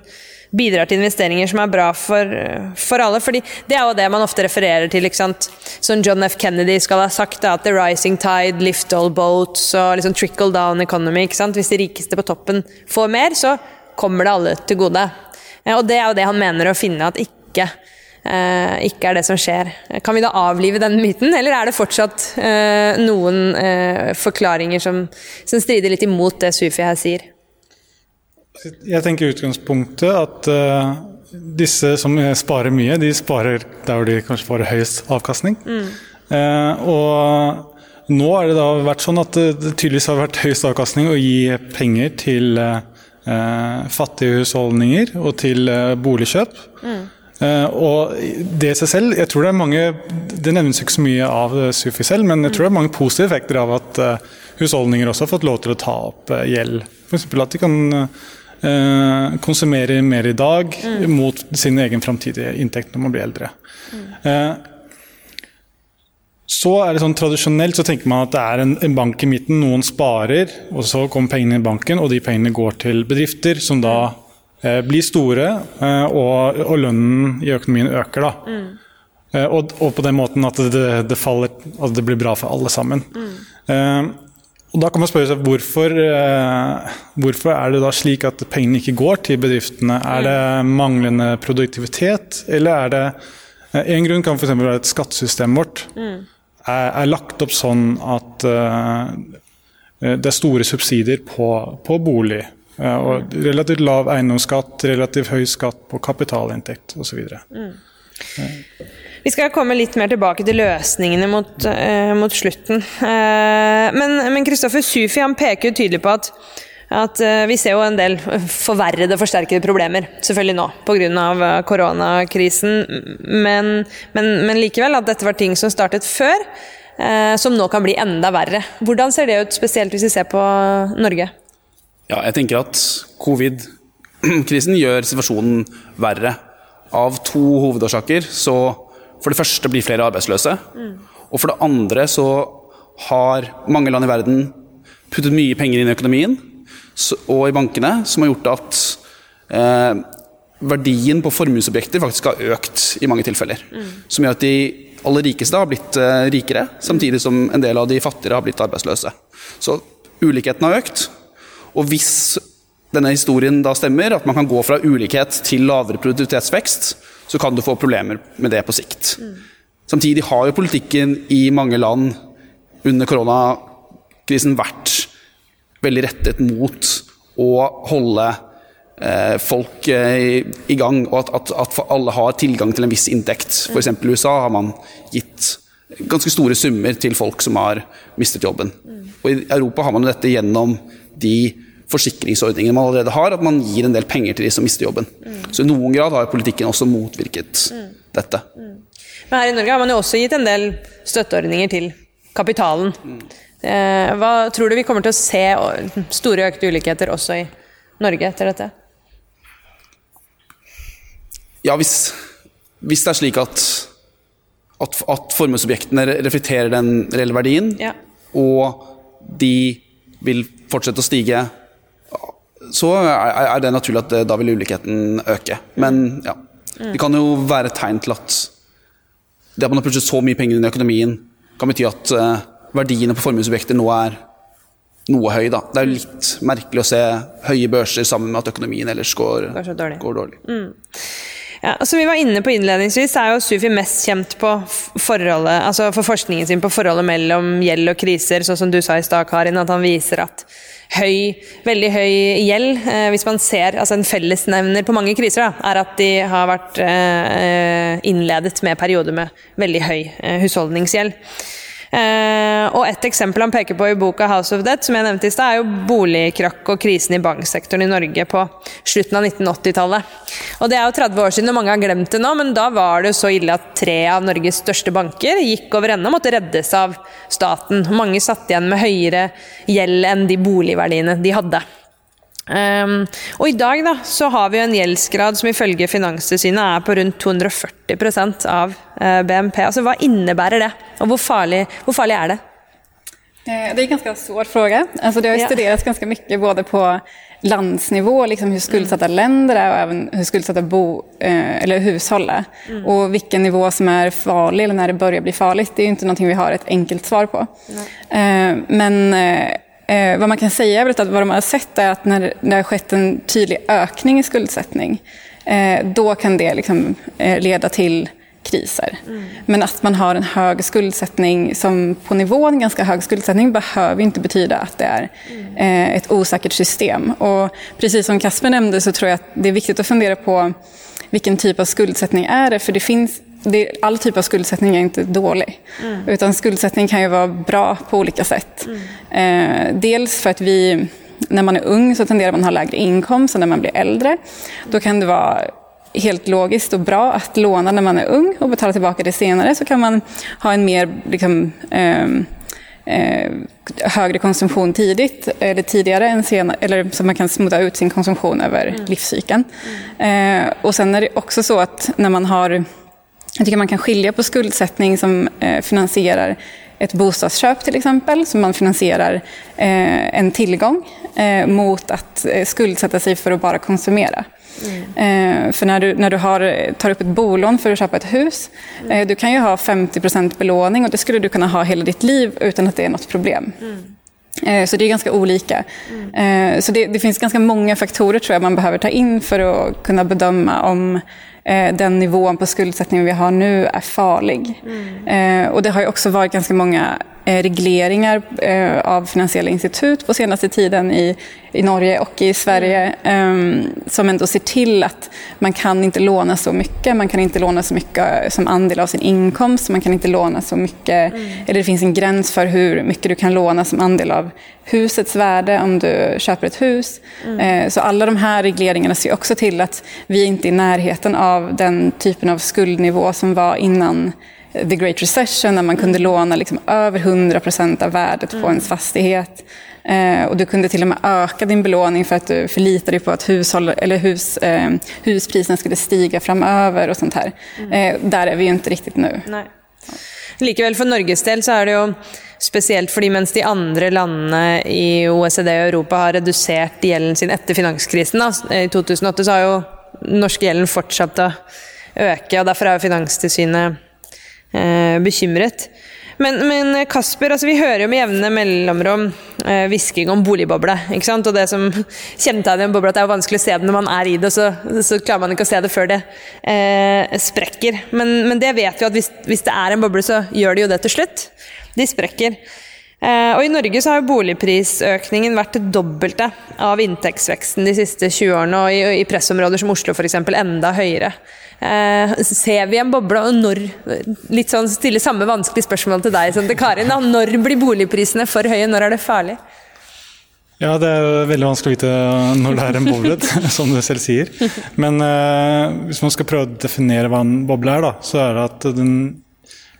bidrar til investeringer som er bra for, for, alle. fordi det er jo det man ofte refererer til. ikke sant? Som John F. Kennedy skal ha sagt, da, at the rising tide lift all boats og liksom trickle down economy. ikke sant? Hvis de rikeste på toppen får mer, så kommer det alle til gode. Og det er jo det han mener å finne at ikke eh, ikke er det som skjer. Kan vi da avlive den myten, eller er det fortsatt eh, noen eh, forklaringer som, som strider litt imot det Sufi her sier? Jeg tenker utgangspunktet at uh, disse som sparer mye, de sparer der hvor de kanskje får høyest avkastning. Mm. Uh, og nå har det da vært sånn at det tydeligvis har vært høyest avkastning å gi penger til uh, fattige husholdninger og til boligkjøp. Mm. og det i seg selv, jeg tror det er mange Det nevnes ikke så mye av Sufi selv, men jeg tror det er mange positive effekter av at husholdninger også har fått lov til å ta opp gjeld. F.eks. at de kan eh, konsumerer mer i dag mot sin egen framtidige inntekt når man blir eldre. Eh, så er det sånn Tradisjonelt så tenker man at det er en, en bank i midten, noen sparer, og så kommer pengene i banken, og de pengene går til bedrifter som da eh, blir store, eh, og, og lønnen i økonomien øker. da. Eh, og, og på den måten at det, det, faller, at det blir bra for alle sammen. Eh, og Da kan man spørre seg hvorfor, eh, hvorfor er det da slik at pengene ikke går til bedriftene? Er det manglende produktivitet, eller er det eh, En grunn kan f.eks. være at skattesystemet vårt er, er lagt opp sånn at eh, det er store subsidier på, på bolig. og relativt lav eiendomsskatt, relativt høy skatt på kapitalinntekt osv. Vi skal komme litt mer tilbake til løsningene mot, eh, mot slutten. Eh, men Kristoffer Sufi han peker jo tydelig på at, at eh, vi ser jo en del forverrede, forsterkede problemer, selvfølgelig nå, pga. koronakrisen. Men, men, men likevel at dette var ting som startet før, eh, som nå kan bli enda verre. Hvordan ser det ut, spesielt hvis vi ser på Norge? Ja, jeg tenker at covid-krisen gjør situasjonen verre. Av to hovedårsaker. Så for det første blir flere arbeidsløse. Og for det andre så har mange land i verden puttet mye penger inn i økonomien og i bankene, som har gjort at eh, verdien på formuesobjekter faktisk har økt i mange tilfeller. Som gjør at de aller rikeste har blitt eh, rikere, samtidig som en del av de fattigere har blitt arbeidsløse. Så ulikheten har økt. Og hvis denne historien da stemmer, at man kan gå fra ulikhet til lavere produktivitetsvekst, så kan du få problemer med det på sikt. Samtidig har jo politikken i mange land under koronakrisen vært veldig rettet mot å holde eh, folk eh, i, gang, og at, at, at alle har tilgang til en viss inntekt. F.eks. i USA har man gitt ganske store summer til folk som har mistet jobben. Og I Europa har man dette gjennom de forsikringsordningene man allerede har, at man gir en del penger til de som mister jobben. Så i noen grad har politikken også motvirket dette. Men her i Norge har man jo også gitt en del støtteordninger til kapitalen. Eh, hva tror du vi kommer til å se store økte ulikheter også i Norge etter dette? Ja, hvis, hvis det er slik at, at, at formuesobjektene reflekterer den reelle verdien, Ja. og de vil fortsette å stige, så er, det naturlig at da vil ulikheten øke. Men ja, det kan jo være et tegn til at det at man har plutselig så mye penger inn i økonomien, kan bety at eh, verdiene på formuesobjekter nå er noe høy. Da. Det er jo litt merkelig å se høye børser sammen med at økonomien ellers går, Går dårlig. Går dårlig. Ja, som vi var inne på innledningsvis, er jo Sufi mest kjent på forholdet, altså for forskningen sin på forholdet mellom gjeld og kriser, sånn som du sa i stad, Karin, at han viser at høy, veldig høy gjeld, eh, hvis man ser altså en fellesnevner på mange kriser, da, er at de har vært eh, innledet med perioder med veldig høy eh, husholdningsgjeld. Eh, og Et eksempel han peker på i boka 'House of Debt', som jeg nevnte i sted, er jo boligkrakk og krisen i banksektoren i Norge på slutten av 1980-tallet. Og Det er jo 30 år siden, og mange har glemt det nå, men da var det jo så ille at tre av Norges største banker gikk over ende og måtte reddes av staten. Mange satt igjen med høyere gjeld enn de boligverdiene de hadde. Um, og i dag da, så har vi en gjeldsgrad som ifølge Finanstilsynet er på rundt 240% av eh, BNP. Altså, Hva innebærer det, og hvor farlig, hvor farlig er det? Eh, Det er en ganske svår spørsmål. Altså, det har ju Ja. studerats ganska mycket både på landsnivå, liksom hur skuldsatta länder är och även hur skuldsatta bo, eh, eller hushåll är. Och vilken nivå som är farlig eller när det börjar bli farligt, det är ju inte någonting vi har ett enkelt svar på. Eh, men eh, eh, vad man kan säga är att vad de har sett är att när det har skett en tydlig ökning i skuldsättning, eh, då kan det liksom, eh, leda till kriser. Men att man har en hög skuldsättning som på nivån ganska hög skuldsättning behöver inte betyda att det är eh, ett osäkert system. Och precis som Kasper nämnde så tror jag att det är viktigt att fundera på vilken typ av skuldsättning är det? För det finns, det, all typ av skuldsättning är inte dålig. Utan skuldsättning kan ju vara bra på olika sätt. Eh, dels för att vi, när man är ung så tenderar man att ha lägre inkomst än när man blir äldre. Då kan det vara helt logiskt och bra att låna när man är ung och betala tillbaka det senare så kan man ha en mer liksom, eh, eh, högre konsumtion tidigt, eller tidigare än senare, eller så man kan smutta ut sin konsumtion över mm. livscykeln. Mm. Eh, och sen är det också så att när man har, jag tycker man kan skilja på skuldsättning som eh, finansierar ett bostadsköp till exempel, som man finansierar eh, en tillgång eh, mot att skuldsätta sig för att bara konsumera. Mm. för när du, när du har, tar upp ett bolån för att köpa ett hus, mm. du kan ju ha 50% belåning och det skulle du kunna ha hela ditt liv utan att det är något problem. Mm. Så det är ganska olika. Mm. Så det, det, finns ganska många faktorer tror jag man behöver ta in för att kunna bedöma om den nivån på skuldsättning vi har nu är farlig. Mm. Och det har ju också varit ganska många regleringar av finansiella institut på senaste tiden i i Norge och i Sverige um, som ändå ser till att man kan inte låna så mycket. Man kan inte låna så mycket som andel av sin inkomst. Man kan inte låna så mycket, mm. eller det finns en gräns för hur mycket du kan låna som andel av husets värde om du köper ett hus. Mm. Så alla de här regleringarna ser också till att vi inte är i närheten av den typen av skuldnivå som var innan the great recession när man kunde mm. låna liksom över 100 procent av värdet på mm. ens fastighet. Eh, och du kunde till och med öka din belåning för att du förlitade dig på att hushåll, eller hus, eh, huspriserna skulle stiga framöver og sånt her. Mm. Eh, der er vi jo ikke riktig nå. Nei. Likevel, for Norges del så er det jo spesielt fordi mens de andre landene i OECD og Europa har redusert gjelden sin etter finanskrisen da, i 2008, så har jo norske gjelden fortsatt å øke. og Derfor er jo Finanstilsynet eh, bekymret. Men, men Kasper, altså vi hører jo med jevne mellomrom eh, om boligboble. ikke sant? Og det som [LAUGHS] kjennetegner en boble, at det er vanskelig å se det når man er i det, så, så klarer man ikke å se det før det eh, sprekker. Men, men, det vet vi at hvis, hvis, det er en boble, så gjør de jo det til slutt. De sprekker. Eh, og I Norge så har boligprisøkningen vært det dobbelte av inntektsveksten de siste 20 årene, og i, i pressområder som Oslo f.eks. enda høyere. Eh, ser vi en boble, og når Litt sånn stille samme vanskelige spørsmål til deg som til Karin. Da. Når blir boligprisene for høye? Når er det farlig? Ja, det er veldig vanskelig å vite når det er en boble, [LAUGHS] [LAUGHS] som du selv sier. Men eh, hvis man skal prøve å definere hva en boble er, da, så er det at den,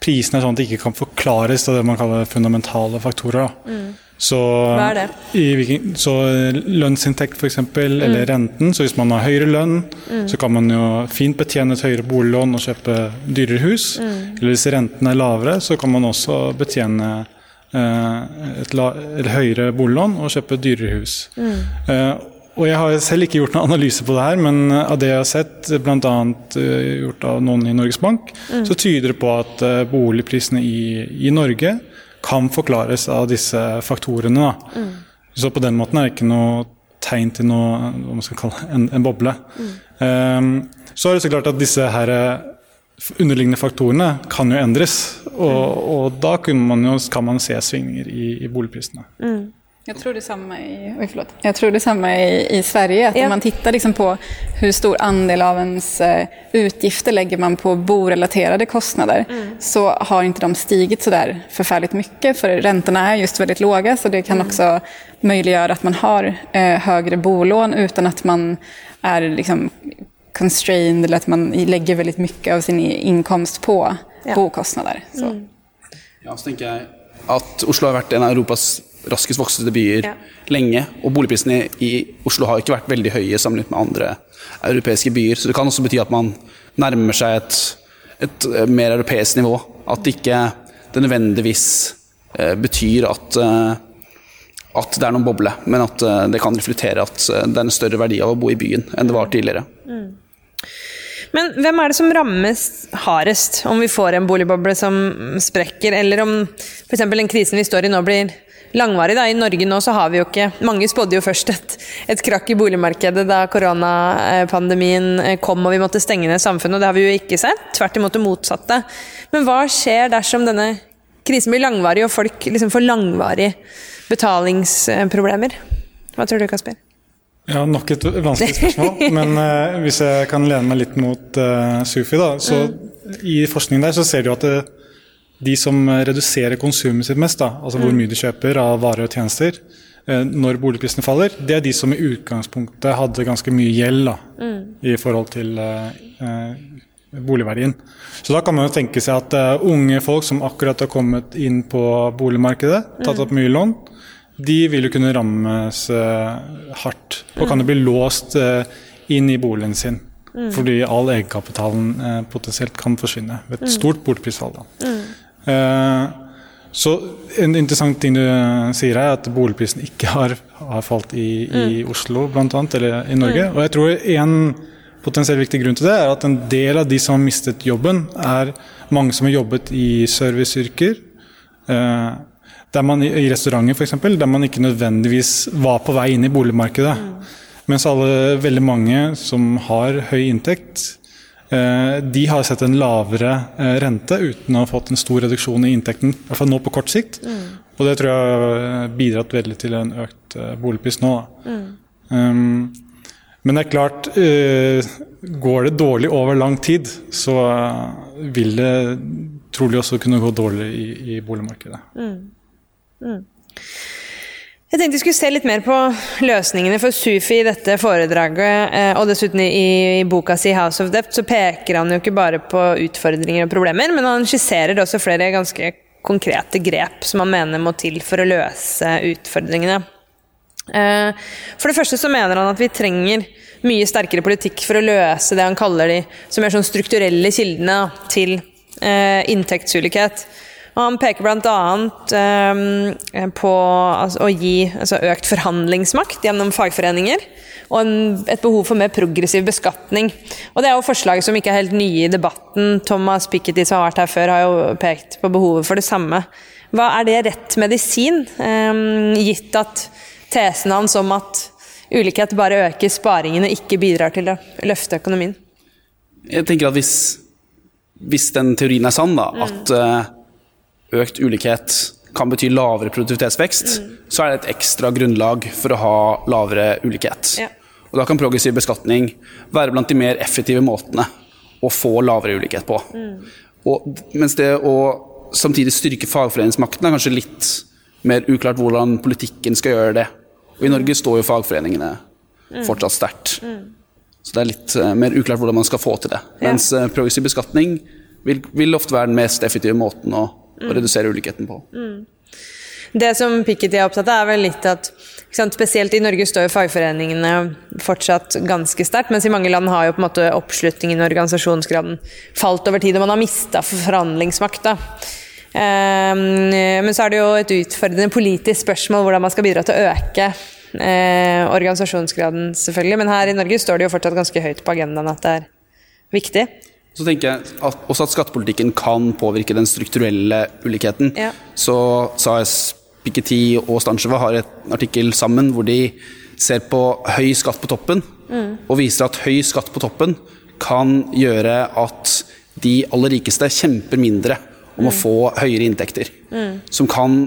prisen er sånn at det ikke kan forklares av det man kaller fundamentale faktorer. Da. Mm. Så, Hva er det? Hvilken, så lønnsinntekt f.eks., mm. eller renten. Så hvis man har høyere lønn, mm. så kan man jo fint betjene et høyere boliglån og kjøpe dyrere hus. Mm. Eller hvis renten er lavere, så kan man også betjene eh, et, la, et, høyere boliglån og kjøpe dyrere hus. Mm. Eh, og Jeg har selv ikke gjort noen analyse på det her, men av det jeg har sett, bl.a. Eh, gjort av noen i Norges Bank, mm. så tyder det på at uh, boligprisene i, i Norge kan forklares av disse faktorene. Mm. Så på den måten er det ikke noe tegn til noe, hva man skal kalle en, en boble. Mm. Um, så er det så klart at disse her eh, underliggende faktorene kan jo endres. Og, mm. og da man jo, kan man se svingninger i, i boligprisene. Mm. Jag tror detsamma i, oj, förlåt. Jag tror detsamma i, i Sverige. Att ja. Om man tittar liksom på hur stor andel av ens eh, utgifter lägger man på borelaterade kostnader mm. så har inte de stigit så där förfärligt mycket. För räntorna är just väldigt låga så det kan mm. också möjliggöra att man har eh, högre bolån utan att man är liksom constrained eller att man lägger väldigt mycket av sin inkomst på ja. bokostnader. Så. Mm. Ja, så tenker jeg at Oslo har vært en av Europas raskest voksende byer ja. lenge. Og boligprisene i Oslo har ikke vært veldig høye sammenlignet med andre europeiske byer. Så det kan også bety at man nærmer seg et, et eh, mer europeisk nivå. At det ikke det nødvendigvis eh, betyr at, eh, at det er noen boble, men at det kan reflektere at det er en større verdi av å bo i byen enn det var tidligere. Mm. Men hvem er det som rammes hardest om vi får en boligboble som sprekker, eller om f.eks. den krisen vi står i nå blir langvarig. Da. I Norge nå så har vi jo ikke Mange spådde jo først et, et krakk i boligmarkedet da koronapandemien eh, kom og vi måtte stenge ned samfunnet, og det har vi jo ikke sett. Tvert imot det motsatte. Men hva skjer dersom denne krisen blir langvarig og folk liksom får langvarige betalingsproblemer? Hva tror du, Kasper? Ja, Nok et vanskelig spørsmål. [LAUGHS] Men uh, hvis jeg kan lene meg litt mot uh, Sufi, da. Så mm. i forskningen der så ser du at det, de som reduserer konsumet sitt mest, da, altså hvor mm. mye de kjøper av varer og tjenester, eh, når boligprisene faller, det er de som i utgangspunktet hadde ganske mye gjeld da, mm. i forhold til eh, boligverdien. Så da kan man jo tenke seg at uh, unge folk som akkurat har kommet inn på boligmarkedet, tatt opp mye lån, de vil jo kunne rammes uh, hardt. Og kan jo bli låst uh, inn i boligen sin. Mm. Fordi all egenkapitalen potensielt kan forsvinne ved et stort boligprisfall. Mm. Så en interessant ting du sier her, er at boligprisen ikke har, har falt i, i mm. Oslo blant annet, eller i Norge. Og jeg tror en potensielt viktig grunn til det er at en del av de som har mistet jobben, er mange som har jobbet i serviceyrker. Eh, der man, I restauranter f.eks., der man ikke nødvendigvis var på vei inn i boligmarkedet. Mm. Mens alle, veldig mange som har høy inntekt, Eh, de har sett en lavere eh, rente uten å ha fått en stor reduksjon i inntekten, i hvert fall nå på kort sikt. Mm. Og det tror jeg har bidratt veldig til en økt eh, boligpris nå. Mm. Um, men det er klart, går det dårlig over lang tid, så vil det trolig også kunne gå dårlig i, i boligmarkedet. Mm. Jeg tenkte vi skulle se litt mer på løsningene for Sufi i dette foredraget. Eh, og dessuten i, boka si 'House of Dept' så peker han jo ikke bare på utfordringer og problemer, men han skisserer også flere ganske konkrete grep som han mener må til for å løse utfordringene. Eh, for det første så mener han at vi trenger mye sterkere politikk for å løse det han kaller de som er sånn strukturelle kildene til eh, inntektsulikhet. Og han peker bl.a. Um, på altså, å gi altså, økt forhandlingsmakt gjennom fagforeninger. Og en, et behov for mer progressiv beskatning. Og Det er jo forslag som ikke er helt nye i debatten. Thomas Piketty som har vært her før, har jo pekt på behovet for det samme. Hva Er det rett medisin, um, gitt at tesen hans om at ulikhet bare øker sparingen og ikke bidrar til å løfte økonomien? Jeg tenker at hvis, hvis den teorien er sann, da, mm. at uh, økt ulikhet kan bety lavere produktivitetsvekst, mm. så er det et ekstra grunnlag for å ha lavere ulikhet. Ja. Og Da kan progressiv beskatning være blant de mer effektive måtene å få lavere ulikhet på. Mm. Og, mens det å samtidig styrke fagforeningsmakten er kanskje litt mer uklart hvordan politikken skal gjøre det. Og I Norge står jo fagforeningene mm. fortsatt sterkt. Mm. Så det er litt uh, mer uklart hvordan man skal få til det. Mens uh, progressiv beskatning vil, vil ofte være den mest effektive måten å og redusere ulikheten på. Mm. Det som Piketty er opptatt av, er vel litt at Spesielt i Norge står jo fagforeningene fortsatt ganske sterkt, mens i mange land har jo på en måte oppslutningen og organisasjonsgraden falt over tid, og man har mista forhandlingsmakt. Um, men så er det jo et utfordrende politisk spørsmål hvordan man skal bidra til å øke uh, organisasjonsgraden, selvfølgelig. Men her i Norge står det jo fortsatt ganske høyt på agendaen at det er viktig. Så tenker jeg at, også at skattepolitikken kan påvirke den strukturelle ulikheten. Ja. Så SAS, Piketty og Stancheva har et artikkel sammen hvor de ser på høy skatt på toppen, mm. og viser at høy skatt på toppen kan gjøre at de aller rikeste kjemper mindre om mm. å få høyere inntekter. Mm. Som kan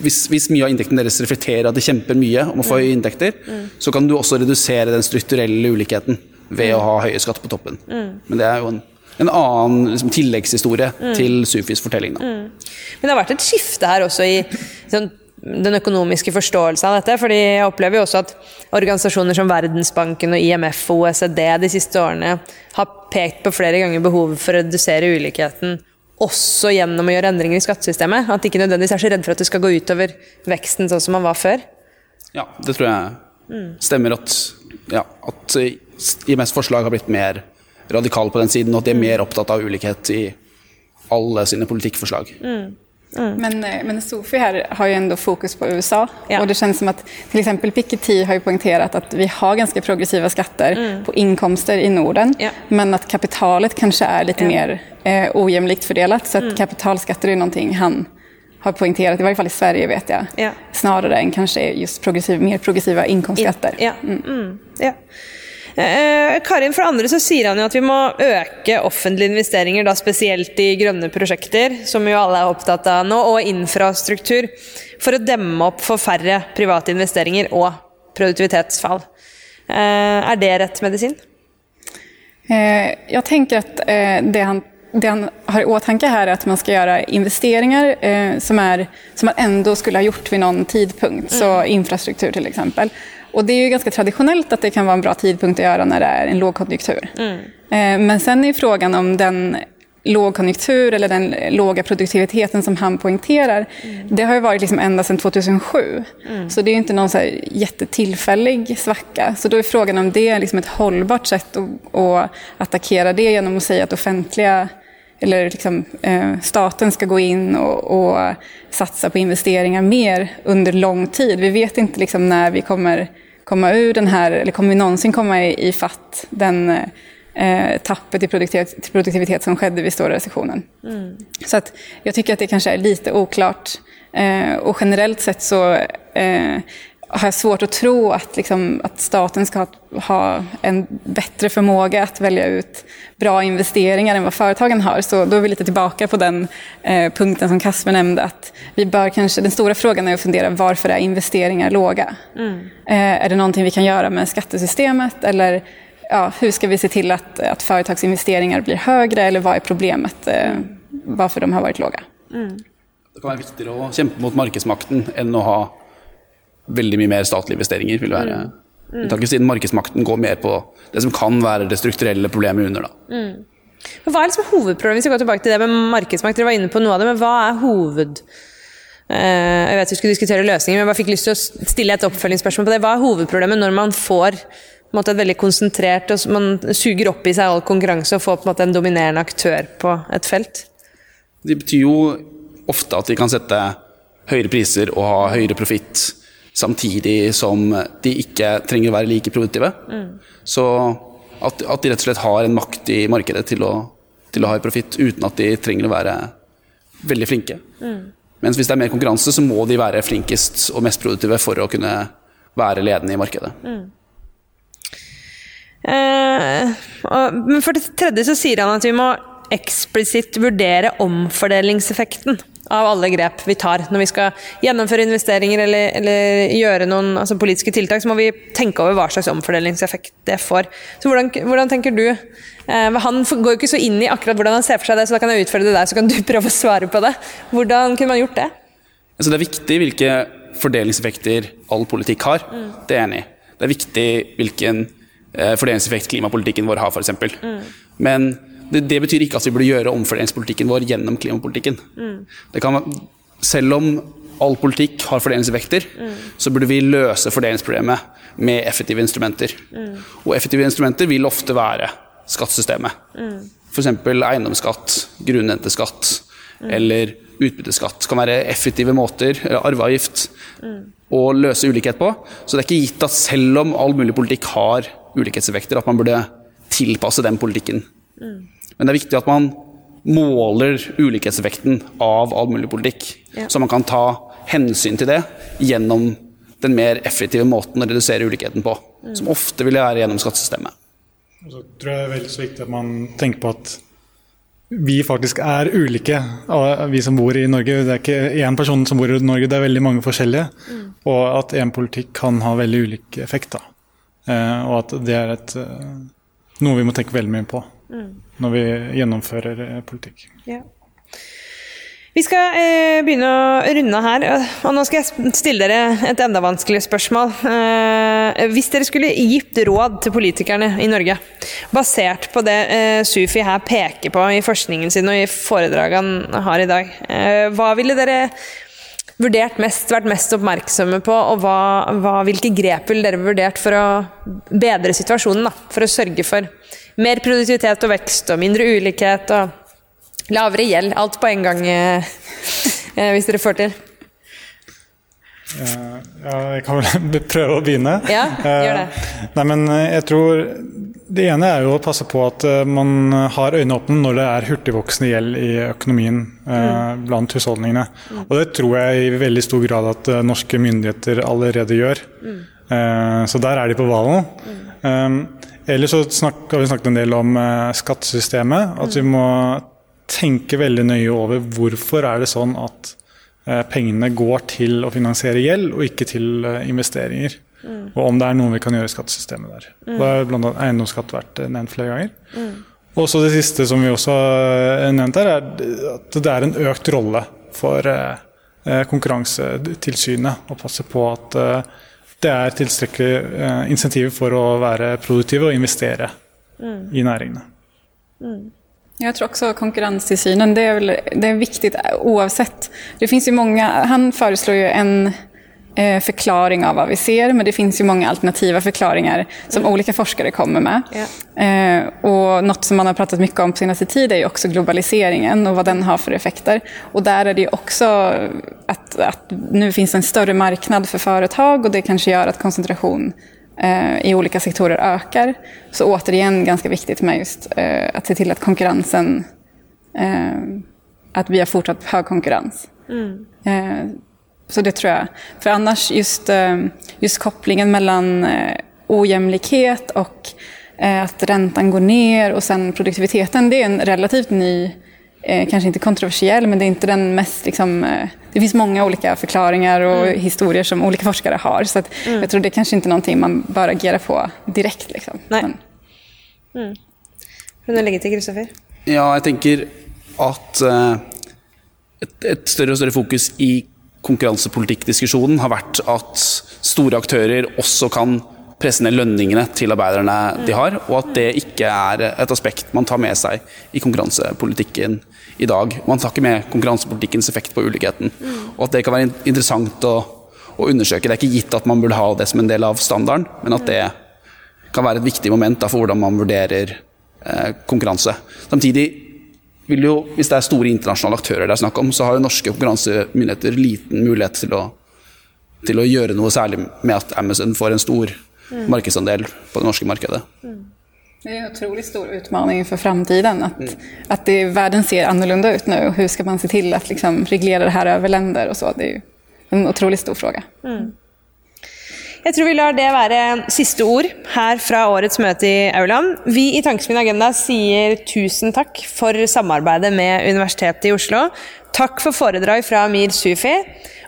hvis, hvis, mye av inntekten deres reflekterer at de kjemper mye om å få mm. høye inntekter, mm. så kan du også redusere den strukturelle ulikheten ved å ha høye skatt på toppen. Men det er jo en en annen liksom, tilleggshistorie mm. til Sufis fortelling. Mm. Men det har vært et skifte her også i sånn, den økonomiske forståelsen av dette. fordi jeg opplever jo også at organisasjoner som Verdensbanken og IMF og OECD de siste årene har pekt på flere ganger behovet for å redusere ulikheten også gjennom å gjøre endringer i skattesystemet. At de ikke nødvendigvis er så redd for at det skal gå utover veksten sånn som man var før. Ja, det tror jeg stemmer at, ja, at IMFs forslag har blitt mer radikale på den siden, og at de er mer opptatt av ulikhet i alle sine politikkforslag. Mm. Mm. Men, eh, men Sofi her har jo ändå fokus på USA. Ja. Og det kjennes som at till exempel Piketty har ju poängterat att vi har ganske progressiva skatter mm. på inkomster i Norden. Ja. Men at kapitalet kanskje er litt ja. mer eh, ojämlikt fördelat. Så att mm. kapitalskatter er någonting han har poängterat, i varje fall i Sverige vet jag. snarere enn kanskje just progressiv, mer progressiva inkomstskatter. Ja. Mm. Mm. Eh, Karin, for det andre så sier han jo at vi må øke offentlige investeringer, da spesielt i grønne prosjekter, som jo alle er opptatt av nå, og infrastruktur, for å demme opp for færre private investeringer og produktivitetsfall. Eh, er det rett medisin? Eh, jeg tenker at eh, det han det han har i åtanke her er at man skal gjøre investeringer eh, som, er, som man ändå skulle ha gjort ved noen tidpunkt. Mm. Så infrastruktur till exempel. Och det är ju ganska traditionellt att det kan vara en bra tidpunkt att göra när det är en lågkonjunktur. Mm. Men sen är frågan om den lågkonjunktur eller den låga produktiviteten som han poängterar, det har ju varit liksom ända sedan 2007. Så det är ju inte någon så här jättetillfällig svacka. Så då är frågan om det är liksom ett hållbart sätt att, att attackera det genom att säga att offentliga eller liksom, eh, staten ska gå in och, och satsa på investeringar mer under lång tid. Vi vet inte liksom när vi kommer komma ur den här, eller kommer vi någonsin komma i, i fatt den eh, tappet i produktivitet, produktivitet som skedde vid stora recessionen. Så att jag tycker att det kanske är lite oklart. Eh, och generellt sett så eh, har jag svårt att tro att, liksom, att staten ska ha, ha en bättre förmåga att välja ut bra investeringar än vad företagen har. Så då är vi lite tillbaka på den eh, punkten som Kasper nämnde. Att vi bör kanske, den stora frågan är att fundera varför är investeringar låga? Eh, är det någonting vi kan göra med skattesystemet? Eller ja, hur ska vi se till att, att företagsinvesteringar blir högre? Eller vad är problemet? Eh, varför de har varit låga? Det kan være viktigere å kjempe mot markedsmakten enn å ha veldig mye mer statlige investeringer. vil være unntaket, Siden markedsmakten går mer på det som kan være det strukturelle problemet under. da. Mm. Hva er liksom hovedproblemet? Vi går tilbake til det med markedsmakt, dere var inne på noe av det, men hva er hoved... Uh, jeg vet vi skulle diskutere løsninger, men jeg bare fikk lyst til å stille et oppfølgingsspørsmål på det. Hva er hovedproblemet når man får på måte, et veldig konsentrert og Man suger opp i seg all konkurranse og får på en måte en dominerende aktør på et felt? Det betyr jo ofte at de kan sette høyere priser og ha høyere profitt samtidig som de ikke trenger å være like produktive. Så at, at de rett og slett har en makt i markedet til å, til å ha profitt uten at de trenger å være veldig flinke. Mens hvis det er mer konkurranse, så må de være flinkest og mest produktive for å kunne være ledende i markedet. Eh, og, men for det tredje så sier han at vi må eksplisitt vurdere omfordelingseffekten av alle grep vi tar. Når vi skal gjennomføre investeringer eller, eller gjøre noen altså politiske tiltak, så må vi tenke over hva slags omfordelingseffekt det får. Så hvordan, hvordan tenker du? Eh, han går jo ikke så inn i akkurat hvordan han ser for seg det, så da kan jeg utfordre deg, så kan du [LAUGHS] prøve å svare på det. Hvordan kunne man gjort det? Altså det er viktig hvilke fordelingseffekter all politikk har. Det er jeg enig i. Det er viktig hvilken eh, fordelingseffekt klimapolitikken vår har, f.eks. Men det, det betyr ikke at vi burde gjøre omfordelingspolitikken vår gjennom klimapolitikken. Det kan, selv om all politikk har fordelingseffekter, så burde vi løse fordelingsproblemet med effektive instrumenter. Og effektive instrumenter vil ofte være skattesystemet. F.eks. eiendomsskatt, grunnrenteskatt eller utbytteskatt kan være effektive måter, eller arveavgift, å løse ulikhet på. Så det er ikke gitt at selv om all mulig politikk har ulikhetseffekter, at man burde tilpasse den politikken. Men det er viktig at man måler ulikhetseffekten av all mulig politikk, Ja. så man kan ta hensyn til det gjennom den mer effektive måten å redusere ulikheten på, som ofte vil være gjennom skattesystemet. Så tror jeg det er veldig så viktig at man tenker på at vi faktisk er ulike, vi som bor i Norge. Det er ikke én person som bor i Norge, det er veldig mange forskjellige. Og at én politikk kan ha veldig ulik effekt. Da. Eh, og at det er et, eh, noe vi må tenke veldig mye på når vi gjennomfører politikk. politikk. Vi skal eh, begynne å runde her, og nå skal jeg stille dere et enda vanskeligere spørsmål. Eh, hvis dere skulle gitt råd til politikerne i Norge, basert på det eh, Sufi her peker på i forskningen sin og i foredraget han har i dag, eh, hva ville dere vurdert mest, vært mest oppmerksomme på, og hva, hva, hvilke grep ville dere vurdert for å bedre situasjonen? Da, for å sørge for mer produktivitet og vekst og mindre ulikhet og lavere gjeld. Alt på en gang, eh, eh, hvis dere får til. Eh, ja, jeg kan vel [LAUGHS] prøve å begynne. Ja, gjør det. Nei, men jeg tror Det ene er jo å passe på at man har øynene åpne når det er hurtigvoksende gjeld i økonomien mm. blant husholdningene. Og det tror jeg i veldig stor grad at norske myndigheter allerede gjør. Mm. så der er de på ballen. Ellers så snakk, har vi snakket en del om eh, skattesystemet. At vi må tenke veldig nøye over hvorfor er det sånn at eh, pengene går til å finansiere gjeld, og ikke til eh, investeringer. Og om det er noe vi kan gjøre i skattesystemet der. Da har annet eiendomsskatt vært nevnt flere ganger. Og så det siste som vi også har nevnt her, er at det er en økt rolle for Konkurransetilsynet å passe på at det er tilstrekkelig eh, insentiver for å være produktive og investere i næringene. Jag tror också konkurrenstillsynen, det är, väl, det är viktigt oavsett. Det finns ju många, han föreslår ju en eh, förklaring av vad vi ser, men det finns ju många alternativa förklaringar som olika forskare kommer med. Eh, och något som man har pratat mycket om på senaste tid är ju också globaliseringen och vad den har för effekter. Och där är det ju också att, att nu finns en större marknad för företag och det kanske gör att koncentration eh, i olika sektorer ökar. Så återigen ganska viktigt med just eh, att se till att konkurrensen, eh, att vi har fortsatt hög konkurrens. Eh, så det tror jag. För annars just, eh, just kopplingen mellan eh, ojämlikhet och eh, att räntan går ner och sen produktiviteten, det är en relativt ny kanskje kanske inte kontroversiell, men det är inte den mest... Liksom, det finns många olika förklaringar och Mm. historier som olika forskare har. Så mm. jag tror det är kanske inte noe någonting man bör agera på direkt. Liksom. Nej. Men, Vil du legge til, Kristoffer? Ja, jeg tenker at et, et større og større fokus i konkurransepolitikkdiskusjonen har vært at store aktører også kan presse ned lønningene til arbeiderne de har, og at det ikke er et aspekt man tar med seg i konkurransepolitikken i dag. Man tar ikke med konkurransepolitikkens effekt på ulikheten, og at det kan være interessant å, å undersøke. Det er ikke gitt at man burde ha det som en del av standarden, men at det kan være et viktig moment da, for hvordan man vurderer eh, konkurranse. Samtidig vil jo, hvis det er store internasjonale aktører det er snakk om, så har jo norske konkurransemyndigheter liten mulighet til å, til å gjøre noe særlig med at Amazon får en stor markedsandel på det norske markedet. det er en utrolig stor utmaning for framtiden. At, mm. at det, verden ser annorlunda ut nå. Hvordan skal man se til å liksom, regulere det her over länder och så. Det er jo en utrolig stor fråga. Jeg tror vi lar det være siste ord her fra årets møte i Auland. Vi i Tankesmien Agenda sier tusen takk for samarbeidet med Universitetet i Oslo. Takk for foredrag fra Amir Sufi.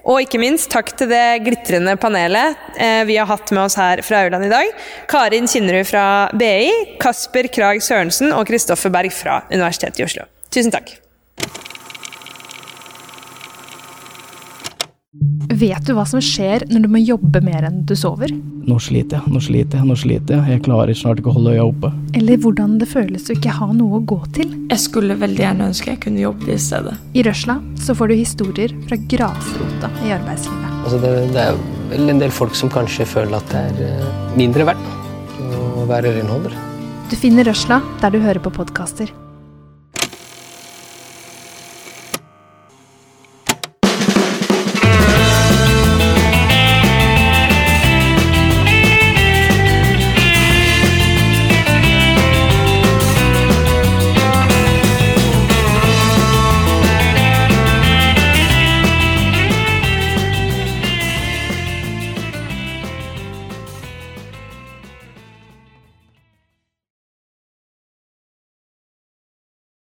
Og ikke minst takk til det glitrende panelet eh, vi har hatt med oss her fra Aurland i dag. Karin Kinnerud fra BI, Kasper Krag Sørensen og Kristoffer Berg fra Universitetet i Oslo. Tusen takk. Vet du hva som skjer når du må jobbe mer enn du sover? Nå sliter jeg, nå sliter jeg, nå sliter jeg. Jeg klarer snart ikke å holde øya oppe. Eller hvordan det føles å ikke ha noe å gå til? Jeg skulle veldig gjerne ønske jeg kunne jobbe i stedet. I Røsla så får du historier fra grasrota i arbeidslivet. Altså det, det er vel en del folk som kanskje føler at det er eh, mindre verdt å være renholder. Du finner Røsla der du hører på podkaster.